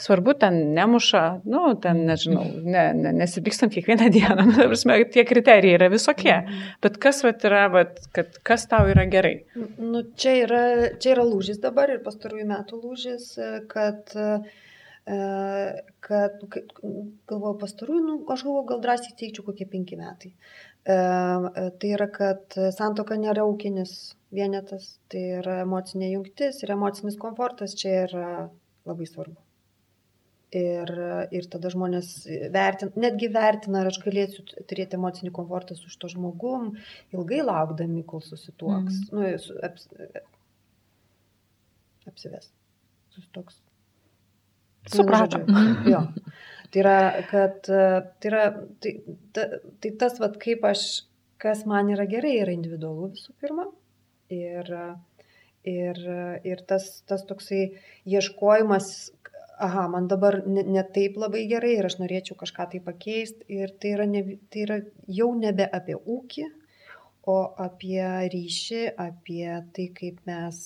Svarbu, ten nemuša, nu, ten, nežinau, ne, ne, nesipykstant kiekvieną dieną, nu, prasme, tie kriterijai yra visokie. Bet kas, vat, yra, vat, kad, kas tau yra gerai? Nu, čia yra, čia yra lūžis dabar ir pastarųjų metų lūžis, kad uh, kad, galvoju, pastarųjų, nu, aš galvoju, gal drąsiai teikčiau kokie penki metai. E, e, tai yra, kad santoka nėra ūkinis vienetas, tai yra emocinė jungtis ir emocinis komfortas čia yra labai svarbu. Ir, ir tada žmonės vertina, netgi vertina, ar aš galėsiu turėti emocinį komfortą su šito žmogum, ilgai laukdami, kol susituoks. Mm. Nu, aps, apsives. Susituoks. Supratom. Jo. Tai yra, kad tai, yra, tai, ta, tai tas, vat, kaip aš, kas man yra gerai, yra individualu visų pirma. Ir, ir, ir tas, tas toksai ieškojimas, aha, man dabar ne, ne taip labai gerai ir aš norėčiau kažką tai pakeisti. Ir tai yra, ne, tai yra jau nebe apie ūkį, o apie ryšį, apie tai, kaip mes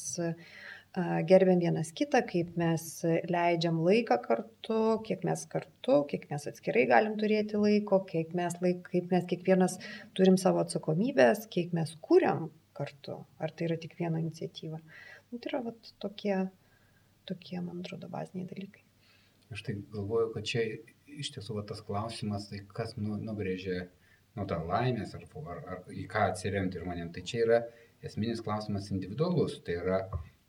gerbiam vienas kitą, kaip mes leidžiam laiką kartu, kiek mes kartu, kiek mes atskirai galim turėti laiko, kiek mes, laik, kaip mes kiekvienas turim savo atsakomybės, kiek mes kūriam kartu, ar tai yra tik viena iniciatyva. Nu, tai yra vat, tokie, tokie, man atrodo, baziniai dalykai. Aš tai galvoju, kad čia iš tiesų va, tas klausimas, tai kas nu, nubrėžė nu, tą laimės ar, ar, ar į ką atsiremti žmonėm, tai čia yra esminis klausimas individualus. Tai yra,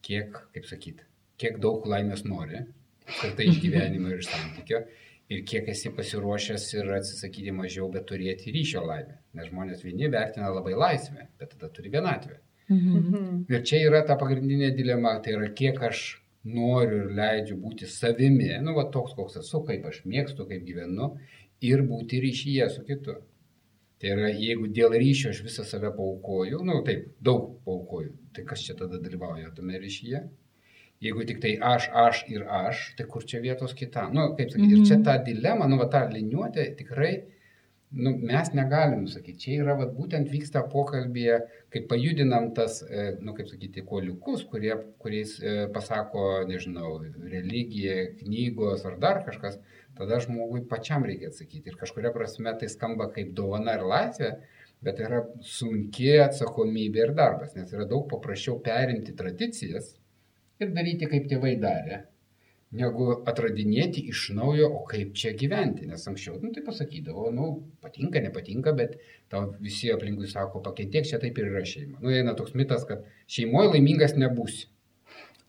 kiek, kaip sakyti, kiek daug laimės nori, ir tai iš gyvenimo ir iš santykio, ir kiek esi pasiruošęs ir atsisakyti mažiau, bet turėti ryšio laimę. Nes žmonės vieni vertina labai laisvę, bet tada turi vienatvę. Mhm. Ir čia yra ta pagrindinė dilema, tai yra kiek aš noriu ir leidžiu būti savimi, nu, va toks, koks esu, kaip aš mėgstu, kaip gyvenu, ir būti ryšyje su kitu. Tai yra, jeigu dėl ryšio aš visą save paukoju, nu taip, daug paukoju, tai kas čia tada dalyvauja tame ryšyje? Jeigu tik tai aš, aš ir aš, tai kur čia vietos kitam? Nu, kaip sakyti, mm -hmm. ir čia mhm. ta dilema, nu, va, ta liniuotė tikrai, nu, mes negalim sakyti, čia yra, va, būtent vyksta pokalbėje, kai pajudinam tas, e, nu, kaip sakyti, koliukus, kurie, kuriais e, pasako, nežinau, religija, knygos ar dar kažkas, tada žmogui pačiam reikia atsakyti. Ir kažkuria prasme tai skamba kaip dovana ir laisvė, bet yra sunki atsakomybė ir darbas, nes yra daug paprasčiau perimti tradicijas ir daryti kaip tėvai darė, negu atradinėti iš naujo, o kaip čia gyventi. Nes anksčiau, nu, tai pasakydavo, nu, patinka, nepatinka, bet tau visi aplinkui sako, pakentėk, čia taip ir yra šeima. Nu, eina toks mitas, kad šeimoje laimingas nebūsi.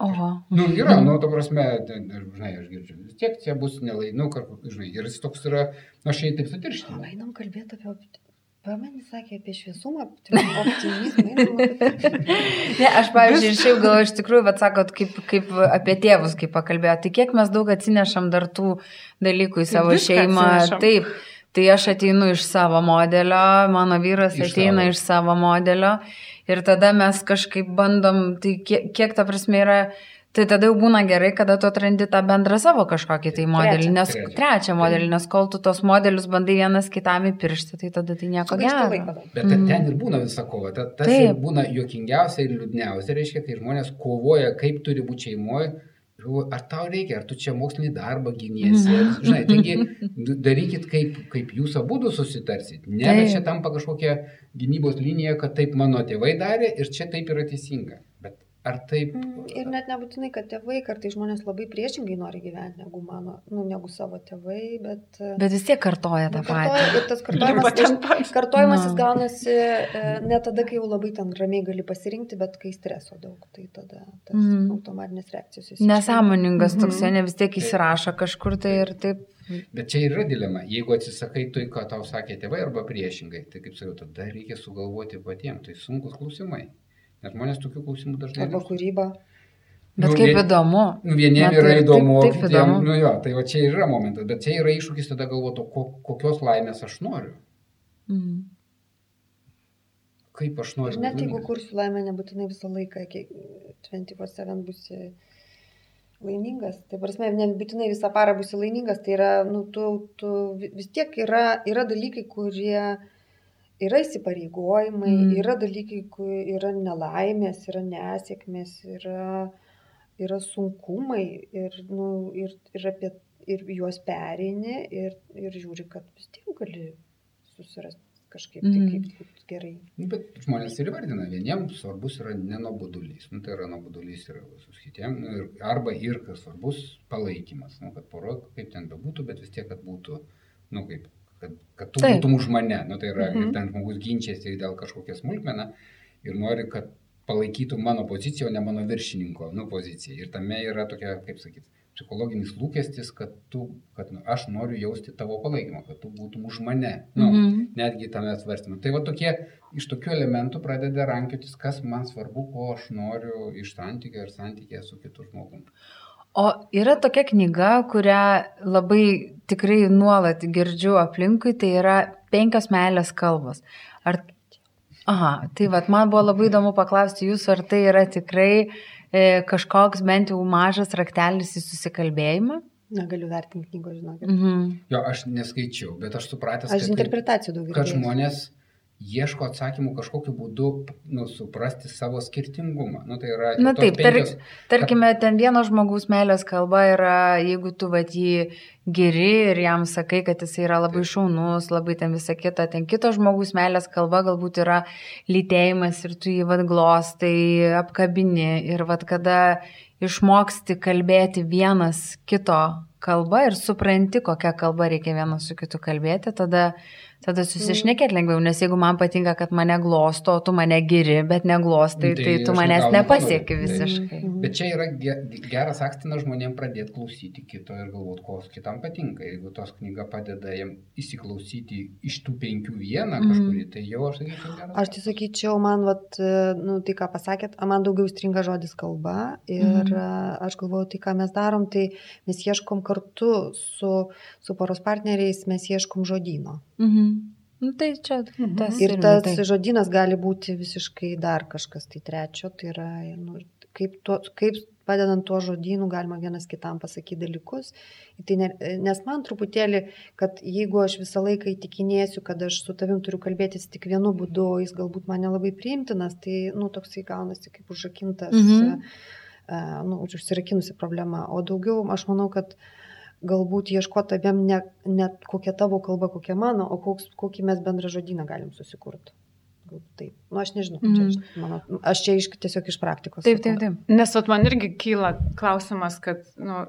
Oho. Nu, yra, nu, to prasme, žinai, aš girdžiu, vis tiek čia bus nelai, nu, žinai, ir jis toks yra, nu, aš jai taip sutirštinau. Einam kalbėti apie Pamenį sakė apie šviesumą, optimizmą. ne, aš, pavyzdžiui, šiaip gal iš tikrųjų, bet sakot, kaip, kaip apie tėvus, kaip pakalbėjo, tai kiek mes daug atsinešam dar tų dalykų į savo šeimą. Atsinešam. Taip, tai aš ateinu iš savo modelio, mano vyras iš ateina savo. iš savo modelio ir tada mes kažkaip bandom, tai kiek, kiek ta prasme yra, tai tada jau būna gerai, kada tu atrandi tą bendrą savo kažkokį tai modelį, nes trečią, trečią modelį, nes kol tu tos modelius bandai vienas kitam įpiršti, tai tada tai nieko gero. Bet mm. ten ir būna visa kova, ta, tas būna juokingiausia ir liūdniausia, reiškia, kai žmonės kovoja, kaip turi būti šeimoje ar tau reikia, ar tu čia mokslinį darbą gyniesi. Mhm. Žinai, taigi darykit, kaip, kaip jūs abu susitarsit. Ne, bet čia tampa kažkokia gynybos linija, kad taip mano tėvai darė ir čia taip yra teisinga. Ar taip? Mm, ir net nebūtinai, kad tėvai, kartai žmonės labai priešingai nori gyventi negu mano, nu, negu savo tėvai, bet... Bet vis tiek kartoja tą patį. Ir tas kartojimas, kartojimas jis gaunasi e, ne tada, kai jau labai ten ramiai gali pasirinkti, bet kai streso daug, tai tada tas mm. automatinės reakcijos. Nesąmoningas mm -hmm. toks, ne vis tiek įsirašo kažkur tai ir taip. Bet čia yra dilema. Jeigu atsisakai tai, ką tau sakė tėvai arba priešingai, tai kaip sakiau, tada reikia sugalvoti patiems. Tai sunkus klausimai. Nes žmonės tokių klausimų dažnai. Arba kūryba. Bet nu, kaip vien, įdomu. Nu, vieniem yra įdomu, taip, taip kitiem, įdomu. Nu, jo, tai va čia yra momentas, bet čia yra iššūkis tada galvoti, ko, kokios laimės aš noriu. Mm. Kaip aš noriu. Ir net jeigu kursiu laimę, nebūtinai visą laiką, 24-7 būsi laimingas. Tai prasme, nebūtinai visą parą būsi laimingas, tai yra, nu, tu, tu vis tiek yra, yra dalykai, kurie yra įsipareigojimai, mm. yra dalykai, kur yra nelaimės, yra nesėkmės, yra, yra sunkumai ir, nu, ir, ir, apie, ir juos pereini ir, ir žiūri, kad vis tiek gali susirasti kažkaip mm. tai kaip būtų gerai. Nu, bet žmonės ir vardina, vieniems svarbus yra nenobodulys, nu, tai yra nobodulys yra visus kitiems, nu, ir, arba ir kas svarbus palaikymas, nu, kad poro kaip ten bebūtų, bet vis tiek, kad būtų, nu, kaip kad, kad tu Taip. būtum už mane. Nu, tai yra, mhm. ten žmogus ginčiasi dėl kažkokią smulkmeną ir nori, kad palaikytų mano poziciją, o ne mano viršininko nu, poziciją. Ir tame yra tokia, kaip sakyti, psichologinis lūkestis, kad, tu, kad nu, aš noriu jausti tavo palaikymą, kad tu būtum už mane. Nu, mm -hmm. Netgi tame svarstymą. Tai va tokie, iš tokių elementų pradeda rankiotis, kas man svarbu, ko aš noriu iš santykio ir santykė su kitu žmogumi. O yra tokia knyga, kurią labai tikrai nuolat girdžiu aplinkui, tai yra penkios meilės kalbos. Ar... Aha, tai vad, man buvo labai įdomu paklausti jūsų, ar tai yra tikrai e, kažkoks bent jau mažas raktelis į susikalbėjimą? Negaliu vertinti knygos, žinokit. Mhm. Jo, aš neskaičiau, bet aš supratęs, Aš kad, interpretacijų daug kad girdėjau. Ieško atsakymų kažkokiu būdu, nu, suprasti savo skirtingumą. Nu, tai yra, Na taip, tar, penkios- tarkime, ten vieno žmogaus meilės kalba yra, jeigu tu vat jį geri ir jam sakai, kad jis yra labai šaunus, labai ten visa kita, ten kito žmogus meilės kalba galbūt yra lytėjimas ir tu jį vad glostai, apkabini ir vad kada išmoksti kalbėti vienas kito kalba ir supranti, kokią kalbą reikia vienas su kitu kalbėti, tada, tada susišnekėt lengviau, nes jeigu man patinka, kad mane glosto, tu mane giri, bet neglostai, Tai tai, tai tu manęs nepasieki visiškai. Bet čia yra ge- geras akstinas žmonėms pradėti klausyti kito ir galvoti, ko kitam patinka. Jeigu tos knyga padeda jam įsiklausyti iš tų penkių vieną Mhm. kažkurį, tai jau aš sakyčiau geras. Aš tai sakyčiau, man, vat, nu, tai ką pasakėt, a, man daugiau stringa žodis kalba ir Mhm. mhm. aš galvoju, tai ką mes darom, tai mes ieškom kartu su, su poros partneriais, mes ieškom žodino. Mhm. Nu, tai čia tas Ir irgi tas taip. žodynas gali būti visiškai dar kažkas tai trečio, tai yra, nu, kaip, tuo, kaip padedant tuo žodynu galima vienas kitam pasakyti dalykus. Tai ne, nes man truputėlį, kad jeigu aš visą laiką įtikinėsiu, kad aš su tavim turiu kalbėtis tik vienu būdu, jis galbūt man nelabai priimtinas, tai, nu, toksai gaunasi kaip užrakintas, Mhm. uh, nu, užsirakinusi problema. O daugiau aš manau, kad galbūt ieškoti abiem ne, ne kokia tavo kalba, kokia mano, o koks, kokį mes bendrą žodyną galim susikurti. Galbūt taip. Nu, aš nežinau, mm. Mhm. čia, iš mano, aš čia iš, tiesiog iš praktikos. Taip, taip, taip. Nes vat, man irgi kyla klausimas, kad nu,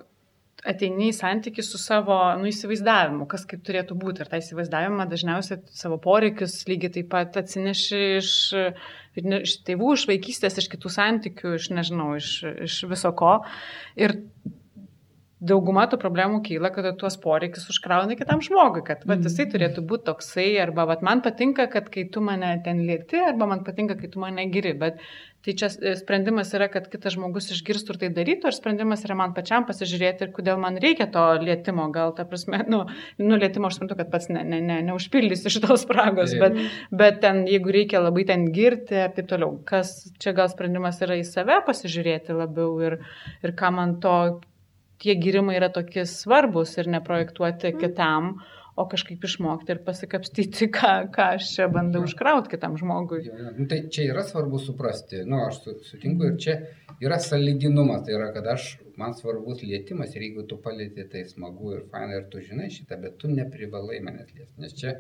ateini į santykių su savo nu, įsivaizdavimu, kas kaip turėtų būti. Ir tą įsivaizdavimą dažniausiai savo poreikius lygiai taip pat atsineši iš, iš tėvų, iš vaikystės, iš kitų santykių, iš nežinau, iš, iš viso ko. Ir dauguma tų problemų kyla, kad tuos poreikius užkrauna kitam žmogui, kad va, jisai turėtų būti toksai, arba va, man patinka, kad kai tu mane ten lieti, arba man patinka, kai tu mane giri, bet tai čia e, sprendimas yra, kad kitas žmogus išgirstų ir tai darytų, ar sprendimas yra man pačiam pasižiūrėti ir kodėl man reikia to lietimo, gal ta prasme, nu, nu lietimo aš suprantu, kad pats ne, ne, ne, neužpildysi šitos spragos, bet, bet ten, jeigu reikia labai ten girti ir taip toliau, kas čia gal sprendimas yra į save pasižiūrėti labiau ir, ir ką man to tie gyrimai yra tokie svarbus ir neprojektuoti kitam, o kažkaip išmokti ir pasikapstyti, ką, ką aš čia bandau užkrauti kitam žmogui. Jo, jo. Nu, tai čia yra svarbu suprasti, nu, aš su, sutinku ir čia yra saliginumas, tai yra, kad aš, man svarbus lietimas ir jeigu tu palėti, tai smagu ir faina ir tu žinai šitą, bet tu neprivalai manęs liesti, nes čia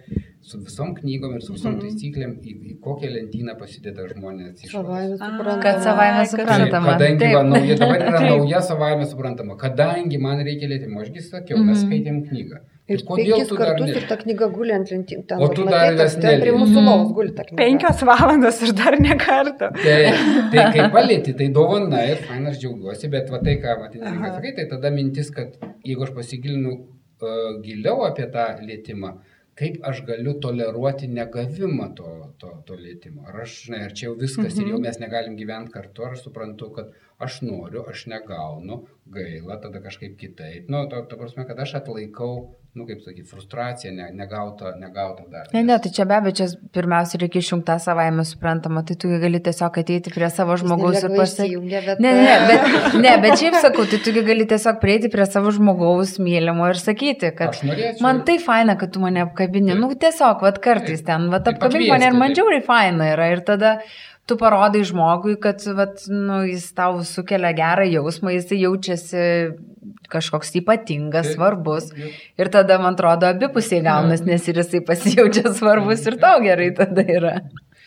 su visom knygom ir su visom taisyklėm į, į kokią lentyną pasideda žmonės iš suprantama. Kad savaime suprantama. Kadangi Taip. va, nauja, dabar yra nauja savaime suprantama, kadangi man reikia lietimo, ašgi sakiau, mes Mhm. skaitėm knygą. Ir Tai penkis tu dar kartus ne- ir ta knyga guli ant lentynų. Ten, O tu dar jas ten prie mūsų Mhm. lovos guli ta knyga. Penkios valandos ir dar ne kartą. Tai, tai kai palėti, tai dovana ir faina, aš džiaugiuosi, bet va tai, ką Matinininkas Aha. sakai, tai tada mintis, kad jeigu aš pasigilinu uh, giliau apie tą lėtimą, kaip aš galiu toleruoti negavimą to, to, to lėtimo. Ar aš, žinai, ar čia jau viskas Mhm. ir jau mes negalim gyventi kartu, ar aš suprantu, kad aš noriu, aš negaunu, gaila, tada kažkaip kitaip. Nu, to, to prasme, kad aš atlaikau, nu, kaip sakyti, frustraciją, ne, negautą, negautą dar. Ne, ne, tai čia be abejo, čia pirmiausia reikia išjungti savaime suprantama, tai tu gali tiesiog ateiti prie savo žmogaus ir pasakyti. Bet... Ne, ne, bet, ne, bet šiaip sakau, tai tu gali tiesiog prieiti prie savo žmogaus mylimo ir sakyti, kad man tai faina, kad tu mane apkabini. Taip. Nu, tiesiog, vad kartais ten, vad apkabink mane ir man taip. džiaugiai faina yra. Ir tada tu parodai žmogui, kad vat, nu, jis tau sukelia gerą jausmą, jis jaučiasi kažkoks ypatingas, svarbus. Ir tada, man atrodo, abipusiai gaunas, nes ir jisai pasijaučia svarbus ir tau gerai tada yra.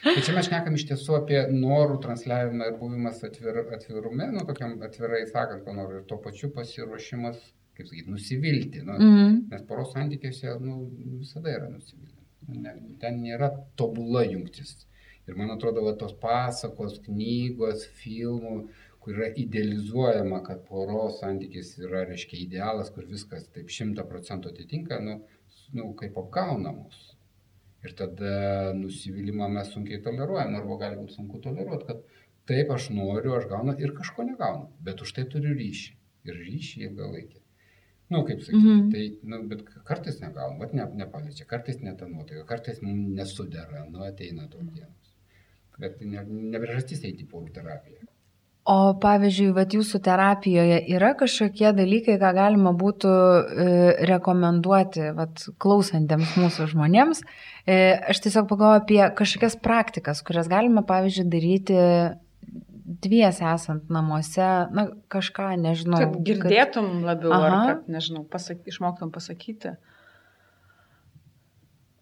Tai čia mes šnekam iš tiesų apie norų transliavimą ir buvimas atvir, atvirume, nu, tokiam atvirai sakant, ko noriu, ir tuo pačiu pasiruošimas, kaip sakyti, nusivilti. Nu, Mhm. Nes poros santykiuose nu, visada yra nusivylimas. Ne, ten nėra tobula jungtis. Ir man atrodo, va, tos pasakos, knygos, filmų, kur yra idealizuojama, kad poros santykis yra, reiškia, idealas, kur viskas taip šimta procentų atitinka, nu, nu, kaip apgaunamos. Ir tada nusivylimą mes sunkiai toleruojam, arba gali būti sunku toleruoti, kad taip aš noriu, aš gaunu ir kažko negaunu, bet už tai turiu ryšį. ir ryšį ilgalaikį. Nu, kaip sakyti, mm -hmm. tai, nu, bet kartais negalim, vat ne, nepaliečia, kartais ne ta nuotaika, kartais nesudera, nu, ateina tos dienos. Bet tai ne, ne priežastis eiti į porų terapiją. O pavyzdžiui, vat jūsų terapijoje yra kažkokie dalykai, ką galima būtų e, rekomenduoti vat, klausantiems mūsų žmonėms. E, aš tiesiog pagalvoju apie kažkokias praktikas, kurias galima, pavyzdžiui, daryti dvies esant namuose, na, kažką, nežinau. Kad girdėtum kad... labiau, Aha. ar kad, nežinau, pasak... išmoktum pasakyti.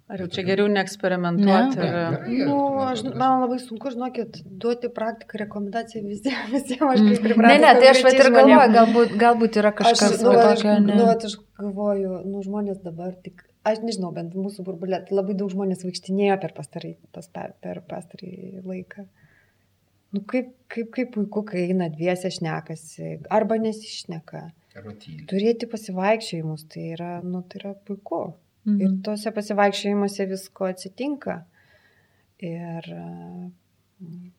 Ar jau čia geriau neeksperimentuoti? Ne. Ir... Ne, nu, aš, man labai sunku, žinokit, duoti praktiką, rekomendaciją visiems, visiems aš kaip pripratęs. Ne, ne, tai aš vat ir galvoju, galbūt, galbūt yra kažkas aš, nu, tokio. Aš, nu, aš galvoju, nu, žmonės dabar tik, aš nežinau, bent mūsų burbulė, labai daug žmonės vaikštinėjo per pastarį, pas, per pastarį laiką. Nu, kaip, kaip, kaip puiku, kai eina dviese šnekasi, arba nesišneka. Turėti pasivaikščiojimus, tai yra, nu, tai yra puiku. Mhm. Ir tuose pasivaikščiojimuose visko atsitinka. Ir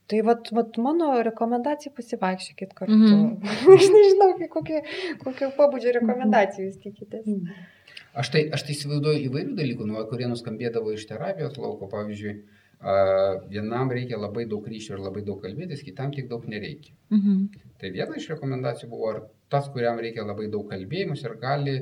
tai vat, vat mano rekomendacija pasivaikščiokit kartu. Mhm. Aš nežinau, kokie, kokio pabudžio rekomendacijų jūs tikitės. Mhm. Aš tai, aš tai įsivaizduoju įvairių dalykų, nu, kurie nuskambėdavo iš terapijos lauko, pavyzdžiui, vienam reikia labai daug ryšio ir labai daug kalbėtis, kitam tik daug nereikia. Mhm. Tai viena iš rekomendacijų buvo, ar tas, kuriam reikia labai daug kalbėjimus ir gali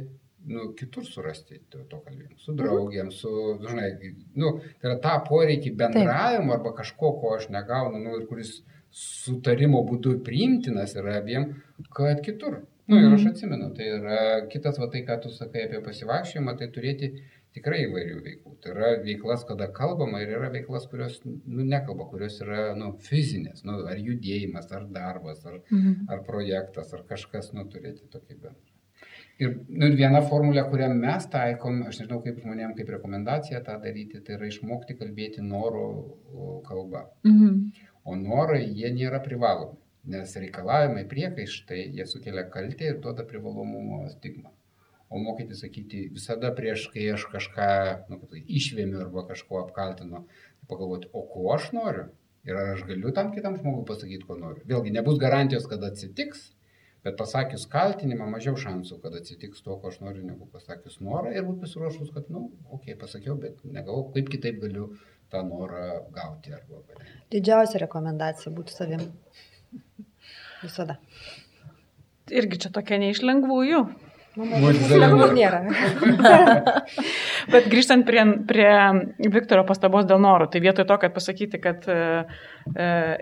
nu, kitur surasti to, to kalbėjimo, su mhm. draugiam, su, žinai, nu, tai yra tą poreikį bendravimo arba kažko, ko aš negaunu, nu, ir kuris sutarimo būdu priimtinas yra abiem, kad kitur. Na nu, ir aš mhm. atsimenu, tai yra kitas, va tai, ką tu sakai apie pasivaikščiojimą, tai turėti tikrai įvairių veiklų. Tai yra veiklas, kada kalbama ir yra veiklas, kurios nu, nekalba, kurios yra nu, fizinės, nu, ar judėjimas, ar darbas, ar, mhm. ar projektas, ar kažkas, nu, turėti tokį bendrą. Ir, nu, ir viena formulė, kurią mes taikom, aš nežinau kaip žmonėm, kaip rekomendacija tą daryti, tai yra išmokti kalbėti noro kalba. Mhm. O norai, jie nėra privalomi, nes reikalavimai, priekaištai, jie sukelia kaltę ir duoda privalomumo stigmą o mokyti sakyti visada prieš, kai aš kažką nu, tai išvėmiu arba kažko apkaltinu, pagalvoti, o ko aš noriu ir ar aš galiu tam kitam žmogui pasakyti, ko noriu. Vėlgi, nebus garantijos, kad atsitiks, bet pasakius kaltinimą mažiau šansų, kad atsitiks to, ko aš noriu, negu pasakius norą ir būti pasiruošus, kad, na, nu, okei, okay, pasakiau, bet negavau, kaip kitaip galiu tą norą gauti. Arba... Didžiausia rekomendacija būtų savim. Visada. Irgi čia tokia neišlengvųjų. Lengvų nėra. Bet grįžtant prie, prie Viktoro pastabos dėl norų, tai vietoj to, kad pasakyti, kad uh,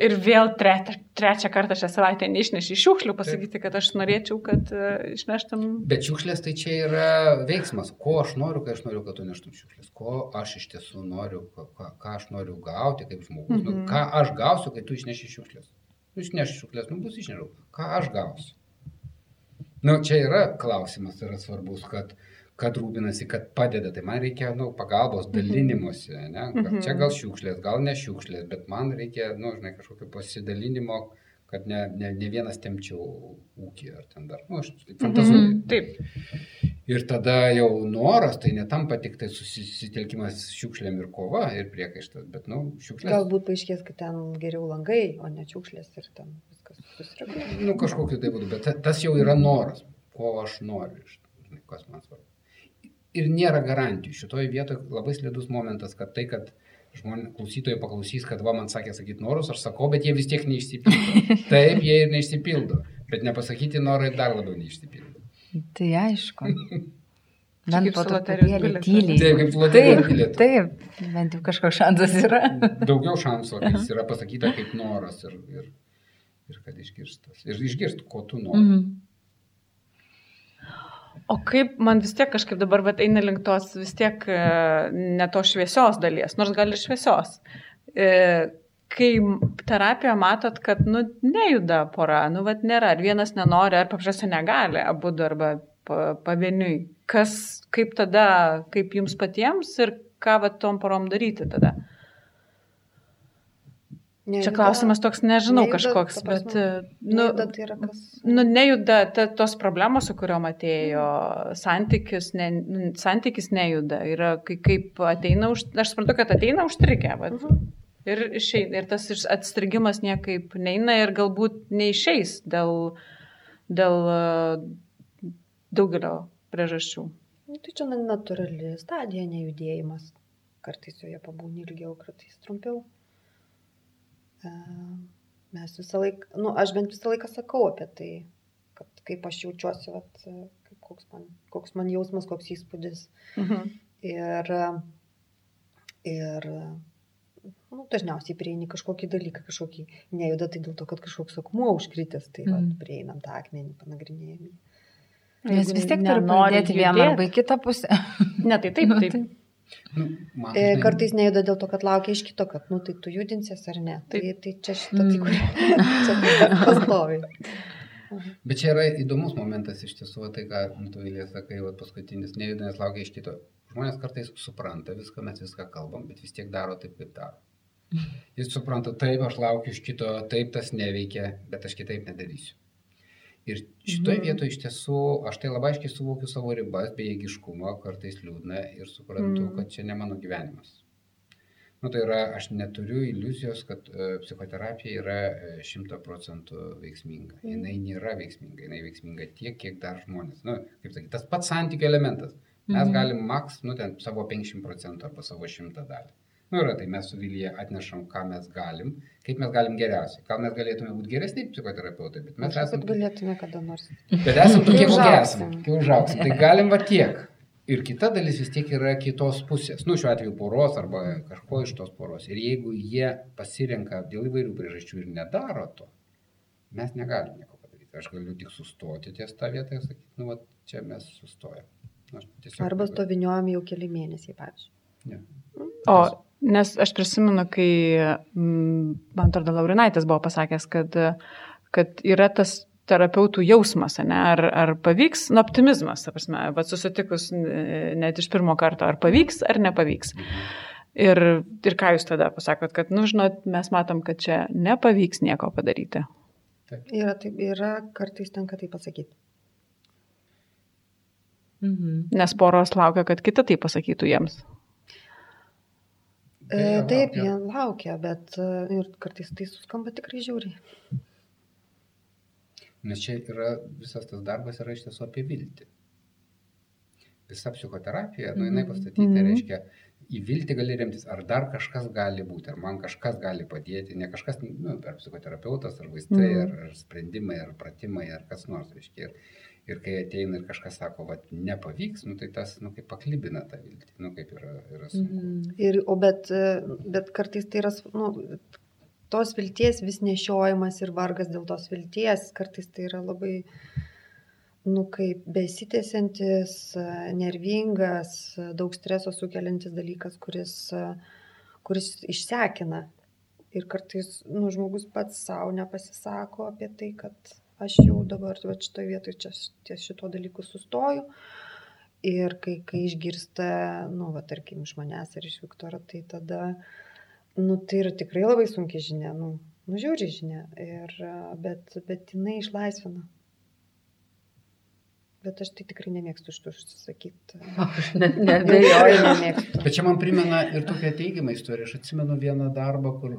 ir vėl trečią, trečią kartą šią savaitę neišneši šiukšlių, pasakyti, kad aš norėčiau, kad uh, išneštum. Bet šiukšlės tai čia yra veiksmas, ko aš noriu, kai aš noriu, kad tu neštum šiukšlės, ko aš iš tiesų noriu, ką, ką aš noriu gauti kaip žmogus, mm -hmm. nu, ką aš gausiu, kai tu išneši šiukšlės. Nu, išneši šiukšlės, nu bus išnešiau, ką aš gausiu. Nu, čia yra klausimas, yra svarbus, kad, kad rūpinasi, kad padeda. Tai man reikia nu, pagalbos, mhm. dalinimuose. Ne? Gal, čia gal šiukšlės, gal ne šiukšlės, bet man reikia, nu, žinai, kažkokio pasidalinimo, kad ne, ne, ne vienas temčiau ūkį ar ten dar. Nu, aš taip fantazuoju. Mhm, taip. Ir tada jau noras, tai netampa tik tai susitelkimas šiukšlėm ir kova ir priekaištas, bet, nu, šiukšlės. Galbūt paaiškės, kad ten geriau langai, o ne šiukšlės ir ten susireguliuoja. Nu, kažkokiu tai būdu, bet tas jau yra noras, ko aš noriu, kas man svarbu. Ir nėra garantijų. Šitoje vietoje labai slidus momentas, kad tai, kad žmonės, klausytojai paklausys, kad va man sakė sakyti norus, aš sakau, bet jie vis tiek neišsipildo. Taip, jie ir neišsipildo, bet nepasakyti norai dar labiau neišsipildo. Tai aišku. Bent po truputėlį tyliai. Taip, kaip loterijos bilietas. Taip, bent jau kažkoks šansas yra. Daugiau šansų, jis yra pasakyta kaip noras ir, ir, ir kad išgirstas. Ir išgirst, ko tu nori. Mm -hmm. O kaip man vis tiek kažkaip dabar vat, eina link tos vis tiek e, ne to šviesios dalies, nors gal ir šviesios. E, kai terapijoje matot, kad nu, nejuda pora, nu, vat, nėra, ar vienas nenori, ar paprasčiausiai negali, abu arba pavieniui. Kas, kaip tada, kaip jums patiems ir ką vat, tom porom daryti tada? Nejuda, Čia klausimas toks, nežinau, nejuda, kažkoks, bet, e, nu, nejuda, tai yra kas? Nu, nejuda ta, tos problemos, su kuriuom atėjo, santykis, ne, nu, santykis nejuda. Yra, kai, kaip ateina, už, aš suprantu, kad ateina užstrigę, bet. Uh -huh. Ir, išeina, ir tas atstrigimas niekaip neina ir galbūt neišeis dėl, dėl daugelio priežasčių. Nu, tai čia natūrali stadija, nejudėjimas. Kartais joje pabūni ilgiau, kartais trumpiau. E, mes visą laiką, nu, aš bent visą laiką sakau apie tai, kad kaip aš jaučiuosi, vat, kaip, koks, man, koks man jausmas, koks įspūdis. Mhm. Ir, ir nu, dažniausiai prieini kažkokį dalyką, kažkokį nejuda, tai dėl to, kad kažkoks akmuo užkritęs, tai mm. vat, prieinam tą akmenį, panagrinėjami. Nes vis tiek turi pradėti vieną arba į kitą pusę. Ne, tai taip, taip. Nu, man, e, Kartais nejuda dėl to, kad laukia iš kito, kad, nu, tai tu judinsies ar ne. Tai, tai čia šitą tai pastovi. Bet čia yra įdomus momentas iš tiesų, tai ką nu, tu vėlės sakai, va, paskutinis nejuda, nes laukia iš kito. Žmonės kartais supranta viską, mes viską kalbam, bet vis tiek daro taip, kaip daro. Jis supranta, taip, aš laukiu iš kito, taip tas neveikia, bet aš kitaip nedarysiu. Ir šitoje mhm. vietoje iš tiesų aš tai labai aiškiai suvokiu savo ribas, bejėgiškumą, kartais liūdna ir suprantu, mm. kad čia ne mano gyvenimas. Nu, tai yra, aš neturiu iliuzijos, kad uh, psichoterapija yra e, šimta procentų veiksminga. Mm. Jis nėra veiksminga, jinai veiksminga tiek, kiek dar žmonės. Nu, kaip sakyti, tas pats santykių elementas. Mes mm. galim maks, nu, ten savo 50 procentų arba savo 100 dalį. Nu, yra, tai mes su Vilyje atnešam, ką mes galim, kaip mes galim geriausiai. Gal mes galėtume būti geresni psichoterapeutai, bet mes esame. Kad galėtume kada nors. Bet esame tokie, kokie esame. Kai užauksim. Tai galim va tiek. Ir kita dalis vis tiek yra kitos pusės. Nu, šiuo atveju poros arba kažko iš tos poros. Ir jeigu jie pasirenka dėl įvairių priežasčių ir nedaro to, mes negalim nieko padaryti. Aš galiu tik sustoti ties tą vietą ir sakyti, nu, va, čia mes sustojam. Nu, arba stoviniuojam jau keli mėnesiai, pavyzdžiui. Ne. O Nes aš prisimenu, kai, mm, man atrodo, Laurinaitis buvo pasakęs, kad, kad yra tas terapeutų jausmas, ne? ar, ar pavyks, nu, optimizmas, prasme, bet susitikus net iš pirmo karto, ar pavyks, ar nepavyks. Ir, ir ką jūs tada pasakot, kad, nu, žinot, mes matom, kad čia nepavyks nieko padaryti. Taip. Yra, taip, yra kartais tenka tai pasakyti. Mhm. Nes poros laukia, kad kita tai pasakytų jiems. E, taip, jie laukia, bet e, ir kartais tai suskamba tikrai žiauriai. Nes čia yra visas tas darbas yra iš tiesų apie viltį. Visa psichoterapija, nu, jinai mhm. pastatyti, mm -hmm. reiškia, į viltį gali remtis, ar dar kažkas gali būti, ar man kažkas gali padėti, ne kažkas, nu, ar psichoterapeutas, ar vaistai, mm -hmm. ar, ar sprendimai, ar pratimai, ar kas nors, reiškia. Ir, ir kai ateina ir kažkas sako, va, nepavyks, nu, tai tas, nu, kaip paklibina tą viltį, nu, kaip yra, yra sunku. Mhm. Ir, o bet, bet kartais tai yra, nu, tos vilties vis nešiojimas ir vargas dėl tos vilties, kartais tai yra labai, nu, kaip besitėsiantis, nervingas, daug streso sukeliantis dalykas, kuris, kuris išsekina. Ir kartais, nu, žmogus pats savo nepasisako apie tai, kad aš jau dabar va, šitoje vietoje čia ties šito dalyku sustoju. Ir kai, kai išgirsta, nu, va, tarkim, iš manęs ir iš Viktoro, tai tada, nu, tai yra tikrai labai sunki žinia, nu, nužiūri žinia, ir, bet, bet jinai išlaisvina. Bet aš tai tikrai nemėgstu šitų užsisakyti. Aš net nebejoju, nemėgstu. Bet čia man primena ir tokia teigiama istorija. Aš atsimenu vieną darbą, kur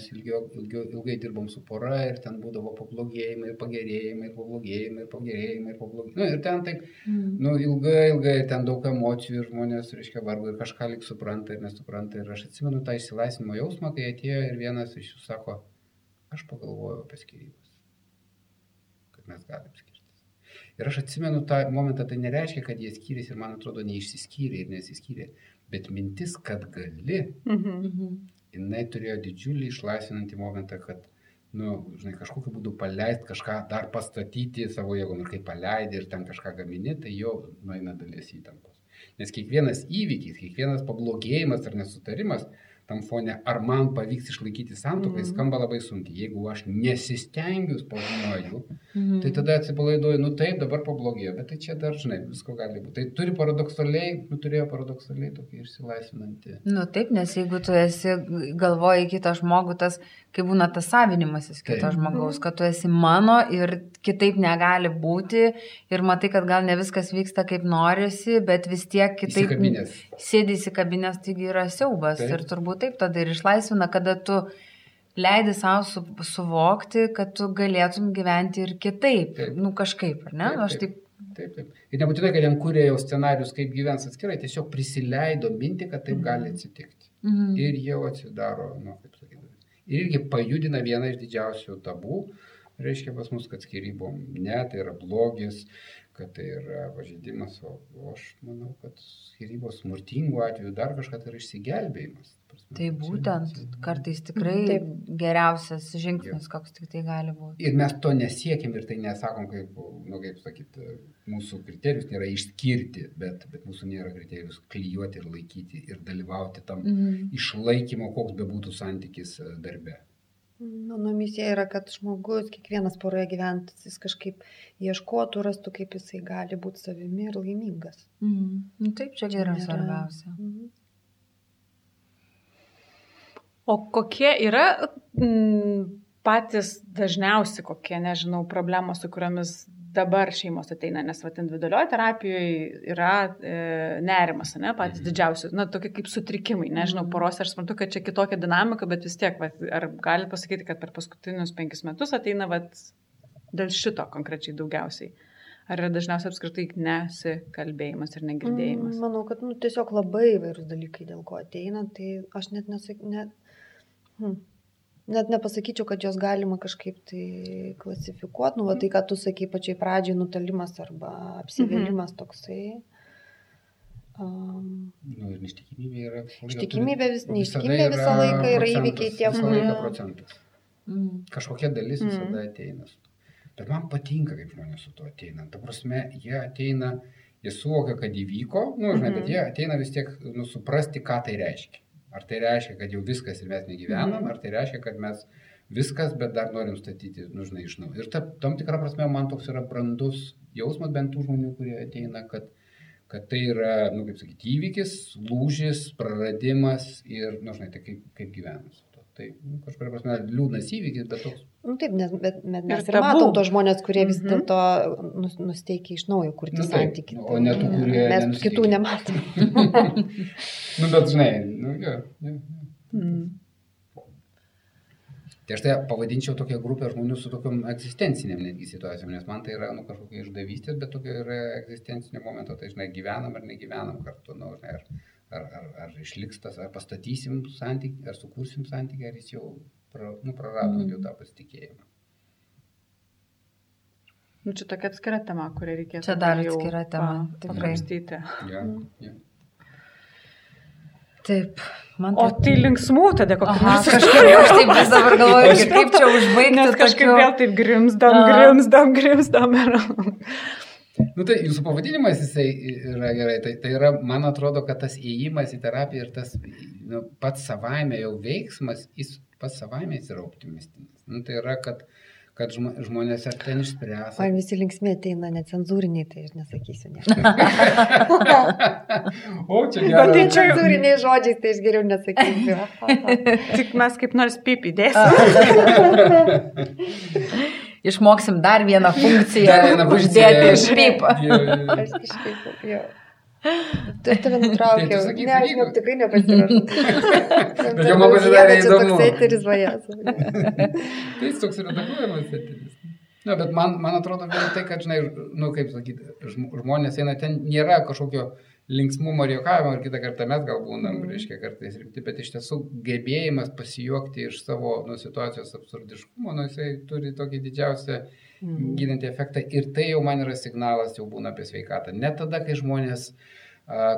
mes ilgiau, ilgiau, ilgai dirbom su pora ir ten būdavo pablogėjimai, ir pagerėjimai, ir pablogėjimai, ir pagerėjimai, ir pablogėjimai. Nu, ir ten taip, mm. nu, ilgai, ilgai, ten daug emocijų ir žmonės, reiškia, vargu ir kažką lik supranta ir nesupranta. Ir aš atsimenu tą išsilaisvimo jausmą, kai atėjo ir vienas iš jų sako, aš pagalvojau apie skirybas, kad mes galim skirtis. Ir aš atsimenu tą momentą, tai nereiškia, kad jie skyrėsi ir man atrodo neišsiskyrė ir nesiskyrė, bet mintis, kad gali, mhm. mhm jinai turėjo didžiulį išlaisvinantį momentą, kad, nu, žinai, kažkokiu būdu paleisti kažką, dar pastatyti savo jėgom ir kai paleidai ir ten kažką gamini, tai jau nueina dalies įtampos. Nes kiekvienas įvykis, kiekvienas pablogėjimas ar nesutarimas, tam fone, ar man pavyks išlaikyti santokai, mm -hmm. skamba labai sunkiai. Jeigu aš nesistengiu, spaudinuoju, mm -hmm. tai tada atsipalaiduoju, nu taip, dabar pablogėjo, bet tai čia dar, žinai, visko gali būti. Tai turi paradoksaliai, nu turėjo paradoksaliai tokį išsilaisvinantį. Nu taip, nes jeigu tu esi galvoji kitą žmogų, tas, kai būna tas savinimasis kito taip. žmogaus, kad tu esi mano ir kitaip negali būti ir matai, kad gal ne viskas vyksta kaip norisi, bet vis tiek kitaip sėdi įsikabinės, taigi yra siaubas taip. ir turbūt taip tada ir išlaisvina, kada tu leidi savo su, suvokti, kad tu galėtum gyventi ir kitaip. Taip. Nu kažkaip, ar ne? Taip, Aš taip. Taip, taip. Ir nebūtinai, kad jam kūrė jau scenarius, kaip gyvens atskirai, tiesiog prisileido minti, kad taip gali atsitikti. Mhm. Ir jau atsidaro, nu, kaip sakyti. Ir irgi pajudina vieną iš didžiausių tabų, reiškia pas mus, kad skirybom ne, tai yra blogis, kad tai yra pažeidimas, o, o aš manau, kad skirybos smurtingų atveju dar kažkas tai yra išsigelbėjimas. Prasme, Tai būtent čia- kartais tikrai Taip. geriausias žingsnis, koks tik tai gali būti. Ir mes to nesiekim ir tai nesakom, kaip, nu, kaip sakyti, mūsų kriterijus nėra išskirti, bet, bet mūsų nėra kriterijus klyjuoti ir laikyti ir dalyvauti tam Mhm. išlaikymo, koks bebūtų santykis e, darbe. Mano misija yra, kad žmogus, kiekvienas poroje gyventas, jis kažkaip ieškotų, rastų, kaip jisai gali būti savimi ir laimingas. Mhm. Nu, taip, čia Čia yra nėra- svarbiausia. Mhm. O kokie yra mm, patys dažniausi, kokie, nežinau, problemos, su kuriomis dabar šeimos ateina, nes vat, individualioje terapijoje yra e, nerimas, ne, patys Mhm. didžiausi, na, tokie kaip sutrikimai, nežinau, poros, aš suprantu, kad čia kitokia dinamika, bet vis tiek, vat, ar galite pasakyti, kad per paskutinius penkis metus ateina vat, dėl šito konkrečiai daugiausiai? Ar yra dažniausiai apskritai nesikalbėjimas ir negirdėjimas? Mm, Manau, kad nu, tiesiog labai įvairūs dalykai, dėl ko ateina, tai aš net, nesak, net, hmm, net nepasakyčiau, kad jos galima kažkaip tai klasifikuoti. Nu, va, tai, ką tu sakai pačiai pradžiai, nutolimas arba apsivėlimas toksai. Um, Nu, ir neištikimybė yra. visą laiką Ištikimybė vis- neištikimybė visą laiką yra įvykiai tie, kurie-. Mhm. Kažkokia dalis Mhm. visada ateina. tuo. Bet man patinka, kaip žmonės su to ateina. Ta prasme, jie ateina, jie suvokia, kad įvyko, nu, žinai, bet Mhm. jie ateina vis tiek, nu, suprasti, ką tai reiškia. Ar tai reiškia, kad jau viskas ir mes negyvenam, ar tai reiškia, kad mes viskas, bet dar norim statyti, nu, žinai, iš naujo. Ir ta, tam tikrą prasme man toks yra brandus jausmas bent tų žmonių, kurie ateina, kad kad tai yra, nu, kaip sakyti, įvykis, lūžis, praradimas ir, nu, žinai, tai kaip, kaip to. Tai nu, kažkuria prasme liūdnas įvykis, bet toks nu, taip, nes, bet, bet mes ir, tabu. matom tos žmonės, kurie vis Mhm. dėlto nus, nusteikia iš naujo kurti Nu, santykių. o ne tų, kurie Mes nenusiteikę. kitų nematom. Nu, bet žinai, nu, jo, jo. jo. Mm. Tai aš tai pavadinčiau tokią grupę žmonių su tokiam egzistenciniam netgi situacijom, nes man tai yra, nu, kažkokia išdavystės, bet tokia yra egzistencinio momento, tai žinai, gyvenam ar negyvenam kartu, nu, žinai, ar, ar, ar, ar išliks tas, ar pastatysim santykį, ar sukursim santykį, ar jis jau, pra, nu, praradom jau tą pasitikėjimą. Nu, čia tokia atskira tema, kurią reikėtų Čia dar atskira tema, pa- tikrai. pakrapstyti. Ja, ja. Taip, man O tai linksmų tada kokią nors kažkaip aš taip vis dabar galvoju, kaip čia užbaigti. Nes kažkaip tokiu- vėl taip grimsdam, grimsdam, grimsdam. Ir... Nu tai jūsų pavadinimas jisai yra gerai. Tai, tai yra, man atrodo, kad tas įėjimas į terapiją ir tas nu, pats savaime jau veiksmas, jis pats savaime jis yra optimistinis. Nu, tai yra, kad, kad žmo- žmonės ar ten išspręs. Man visi linksmė ateina necenzūriniai, tai aš nesakysiu ne. o čia Bet gerai. tai čia- Necenzūriniais žodžiais, tai aš geriau nesakysiu. Tik mes kaip nors pipį dėsim. Išmoksim dar vieną funkciją. Dar vieną. Uždėti iš. Aš jo. Tu tave nutraukiau. Tai ne, aš sakyk. ne, tikrai nepasirašau. Bet jau man pasidarė įdomu. Toks eteris vajas. Tai jis toks yra redaguojamas eteris. Na, bet man, man atrodo vien tai, kad, žinai, nu, kaip sakyti, žm- žmonės eina ten, nėra kažkokio linksmumo ir juokavimo, ir kitą kartą mes gal būnam, reiškia, kartais rimti, bet iš tiesų gebėjimas pasijuokti iš savo nu, situacijos absurdiškumo, nu, jisai turi tokį didžiausią gydantį efektą ir tai jau man yra signalas, jau būna apie sveikatą. Ne tada, kai žmonės, a,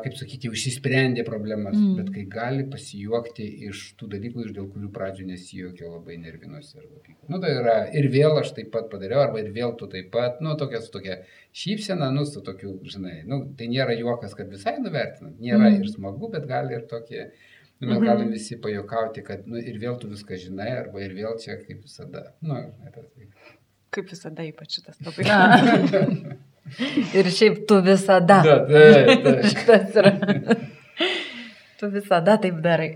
kaip sakyti, jau išsisprendė problemas, Mm. mm. bet kai gali pasijuokti iš tų dalykų, iš dėl kurių pradžio nesijuokė labai nervinuosi arba pyko. Nu, tai yra ir vėl aš taip pat padariau, arba ir vėl tu taip pat, nu, tokia su tokia šypsena, nu, su tokiu, žinai, nu, tai nėra juokas, kad visai nuvertinam, nėra Mm. mm. ir smagu, bet gali ir tokie, nu, mes Mhm. galim visi pajokauti, kad, nu, ir vėl tu viską žinai, arba ir vėl čia kaip visada. Nu, žinai, tas. Kaip visada, ypač šitas labai. Ir šiaip tu visada. Da, taip, taip. Šitas yra. Tu visada taip darai.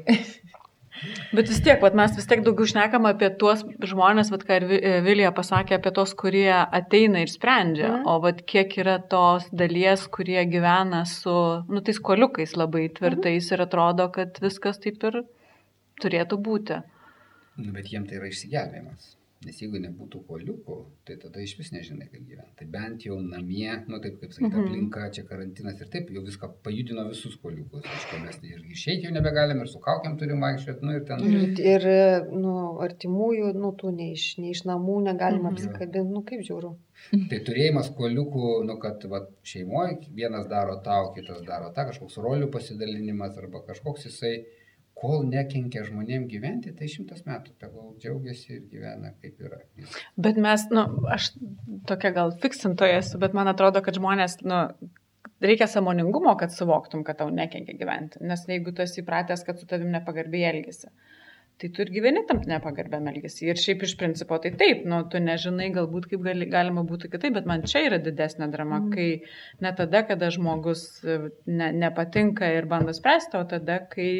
Bet vis tiek, vat, mes vis tiek daugiau šnekam apie tuos žmonės, vat, ką ir Vi- Vilija pasakė, apie tos, kurie ateina ir sprendžia, Mhm. o vat, kiek yra tos dalies, kurie gyvena su, nu, tais koliukais labai tvirtais ir atrodo, kad viskas taip ir turėtų būti. Nu, bet jiem tai yra išsigelbėjimas. Nes jeigu nebūtų koliukų, tai tada iš vis nežinai, kaip gyventi. Tai bent jau namie, nu taip kaip sakyti, Mhm. aplinka, čia karantinas ir taip jau viską pajudino visus koliukus. Aiškiai, mes ir išeiti jau nebegalim, ir su kaukiam turim vaikščioti, nu ir ten. Ir, ir nu, artimųjų, nu, tų ne iš, ne iš namų negalima Mhm. apsikabinti, nu, kaip žiūriu. Tai turėjimas koliukų, nu kad va, šeimoje vienas daro tau, kitas daro tą, kažkoks rolių pasidalinimas arba kažkoks jisai, kol nekenkia žmonėm gyventi, tai šimtas metų, tegul džiaugiasi ir gyvena kaip yra. Bet mes, nu, aš tokia gal fiksintoja esu, bet man atrodo, kad žmonės, nu, reikia samoningumo, kad suvoktum, kad tau nekenkia gyventi. Nes jeigu tu esi įpratęs, kad su tavim nepagarbiai elgesi, tai tu ir gyveni tam nepagarbiam elgesi. Ir šiaip iš principo tai taip, nu, tu nežinai galbūt kaip gali, galima būtų kitaip, bet man čia yra didesnė drama, mm. kai ne tada, kada žmogus e, ne, nepatinka ir bando spręsti, o tada, kai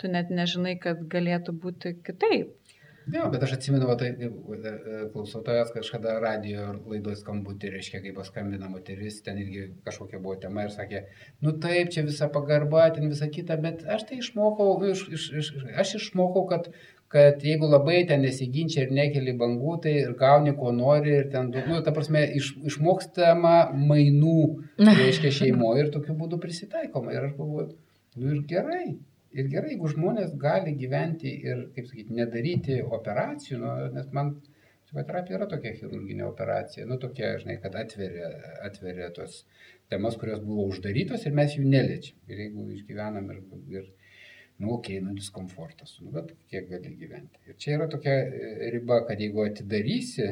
tu net nežinai, kad galėtų būti kitaip. Jo, bet aš atsimenu, tai e, e, klausotojas kažkada radio laidos skambutį, reiškia, kai paskambina moteris, ten irgi kažkokia buvo tema ir sakė, nu taip, čia visa pagarba, ten visa kita, bet aš tai išmokau, iš, iš, iš, aš išmokau, kad, kad jeigu labai ten nesiginčia ir nekeli bangų, tai ir gauni ko nori ir ten, nu, ta prasme, iš, išmokstama mainų, reiškia, šeimoje ir tokiu būdu prisitaikoma. Ir aš galvoju, nu ir gerai. Ir gerai, jeigu žmonės gali gyventi ir, kaip sakyti, nedaryti operacijų, nu, nes man psichoterapija yra tokia chirurginė operacija, nu tokia, žinai, kad atveria, atveria tos temas, kurios buvo uždarytos ir mes jų neliečiam. Ir jeigu išgyvenam ir, ir nu, okei, okay, nu, diskomfortas, nu, bet kiek gali gyventi. Ir čia yra tokia e, riba, kad jeigu atidarysi,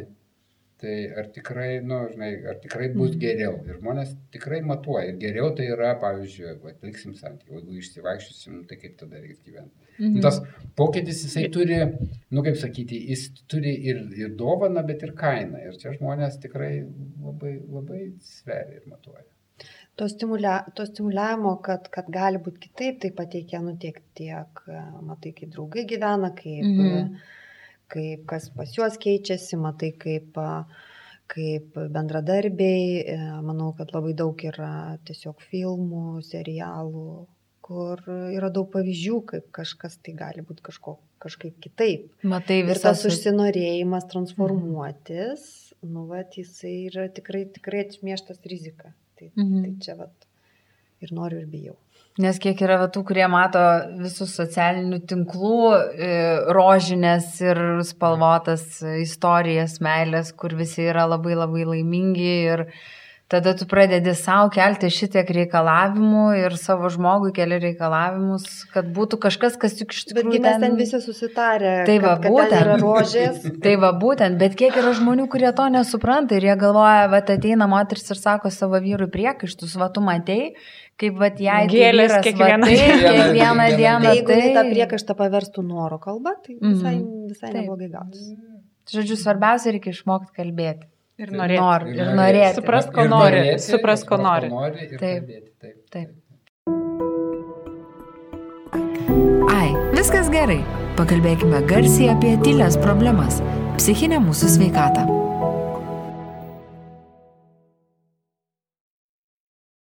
tai ar tikrai, nu, žinai, ar tikrai bus geriau. Ir žmonės tikrai matuoja. Ir geriau tai yra, pavyzdžiui, atliksim santykių, jeigu išsivaikščiosim, tai kaip tada reiks gyventi. Mhm. Tas pokytis jisai turi, nu kaip sakyti, jis turi ir, ir dovaną, bet ir kainą. Ir čia žmonės tikrai labai, labai sveria ir matuoja. To, stimulia, to stimuliavimo, kad, kad gali būti kitaip, tai pateikia, nu tiek, tiek, matai, kaip draugai gyvena, kaip, mhm. Kaip kas pas juos keičiasi, matai, kaip, kaip bendradarbiai. Manau, kad labai daug yra tiesiog filmų, serialų, kur yra daug pavyzdžių, kaip kažkas tai gali būti kažko, kažkaip kitaip. Matai, ir tas užsinorėjimas transformuotis, mhm. nu, va, jisai yra tikrai, tikrai atmieštas rizika. Tai, mhm. tai čia vat ir noriu ir bijau. Nes kiek yra tų, kurie mato visus socialinių tinklų e, rožinės ir spalvotas istorijas, meilės, kur visi yra labai labai laimingi ir tada tu pradedi savo kelti šitiek reikalavimų ir savo žmogui keli reikalavimus, kad būtų kažkas, kas juk iš tikrųjų... Bet mes ten visi susitarę. Tai va, kad, būtent. Kad yra rožės. tai va, būtent, bet kiek yra žmonių, kurie to nesupranta ir jie galvoja, va, ateina moteris ir sako savo vyrui priekaištus, va, tu matei, kaip va, jai gėlės kiekvieną, va, tai, kiekvieną dieną. Tai jeigu tai... tą priekaištą paverstų noro kalba, tai visai, visai neblogai gautus. Žodžiu, svarbiausia reikia išmokti kalbėti. Ir norėti. Nor, ir norėti. Supras, ko nori. Supras, ko nori. nori taip. taip. taip. Ai, viskas gerai. Pakalbėkime garsiai apie tylės problemas - psichinę mūsų sveikatą.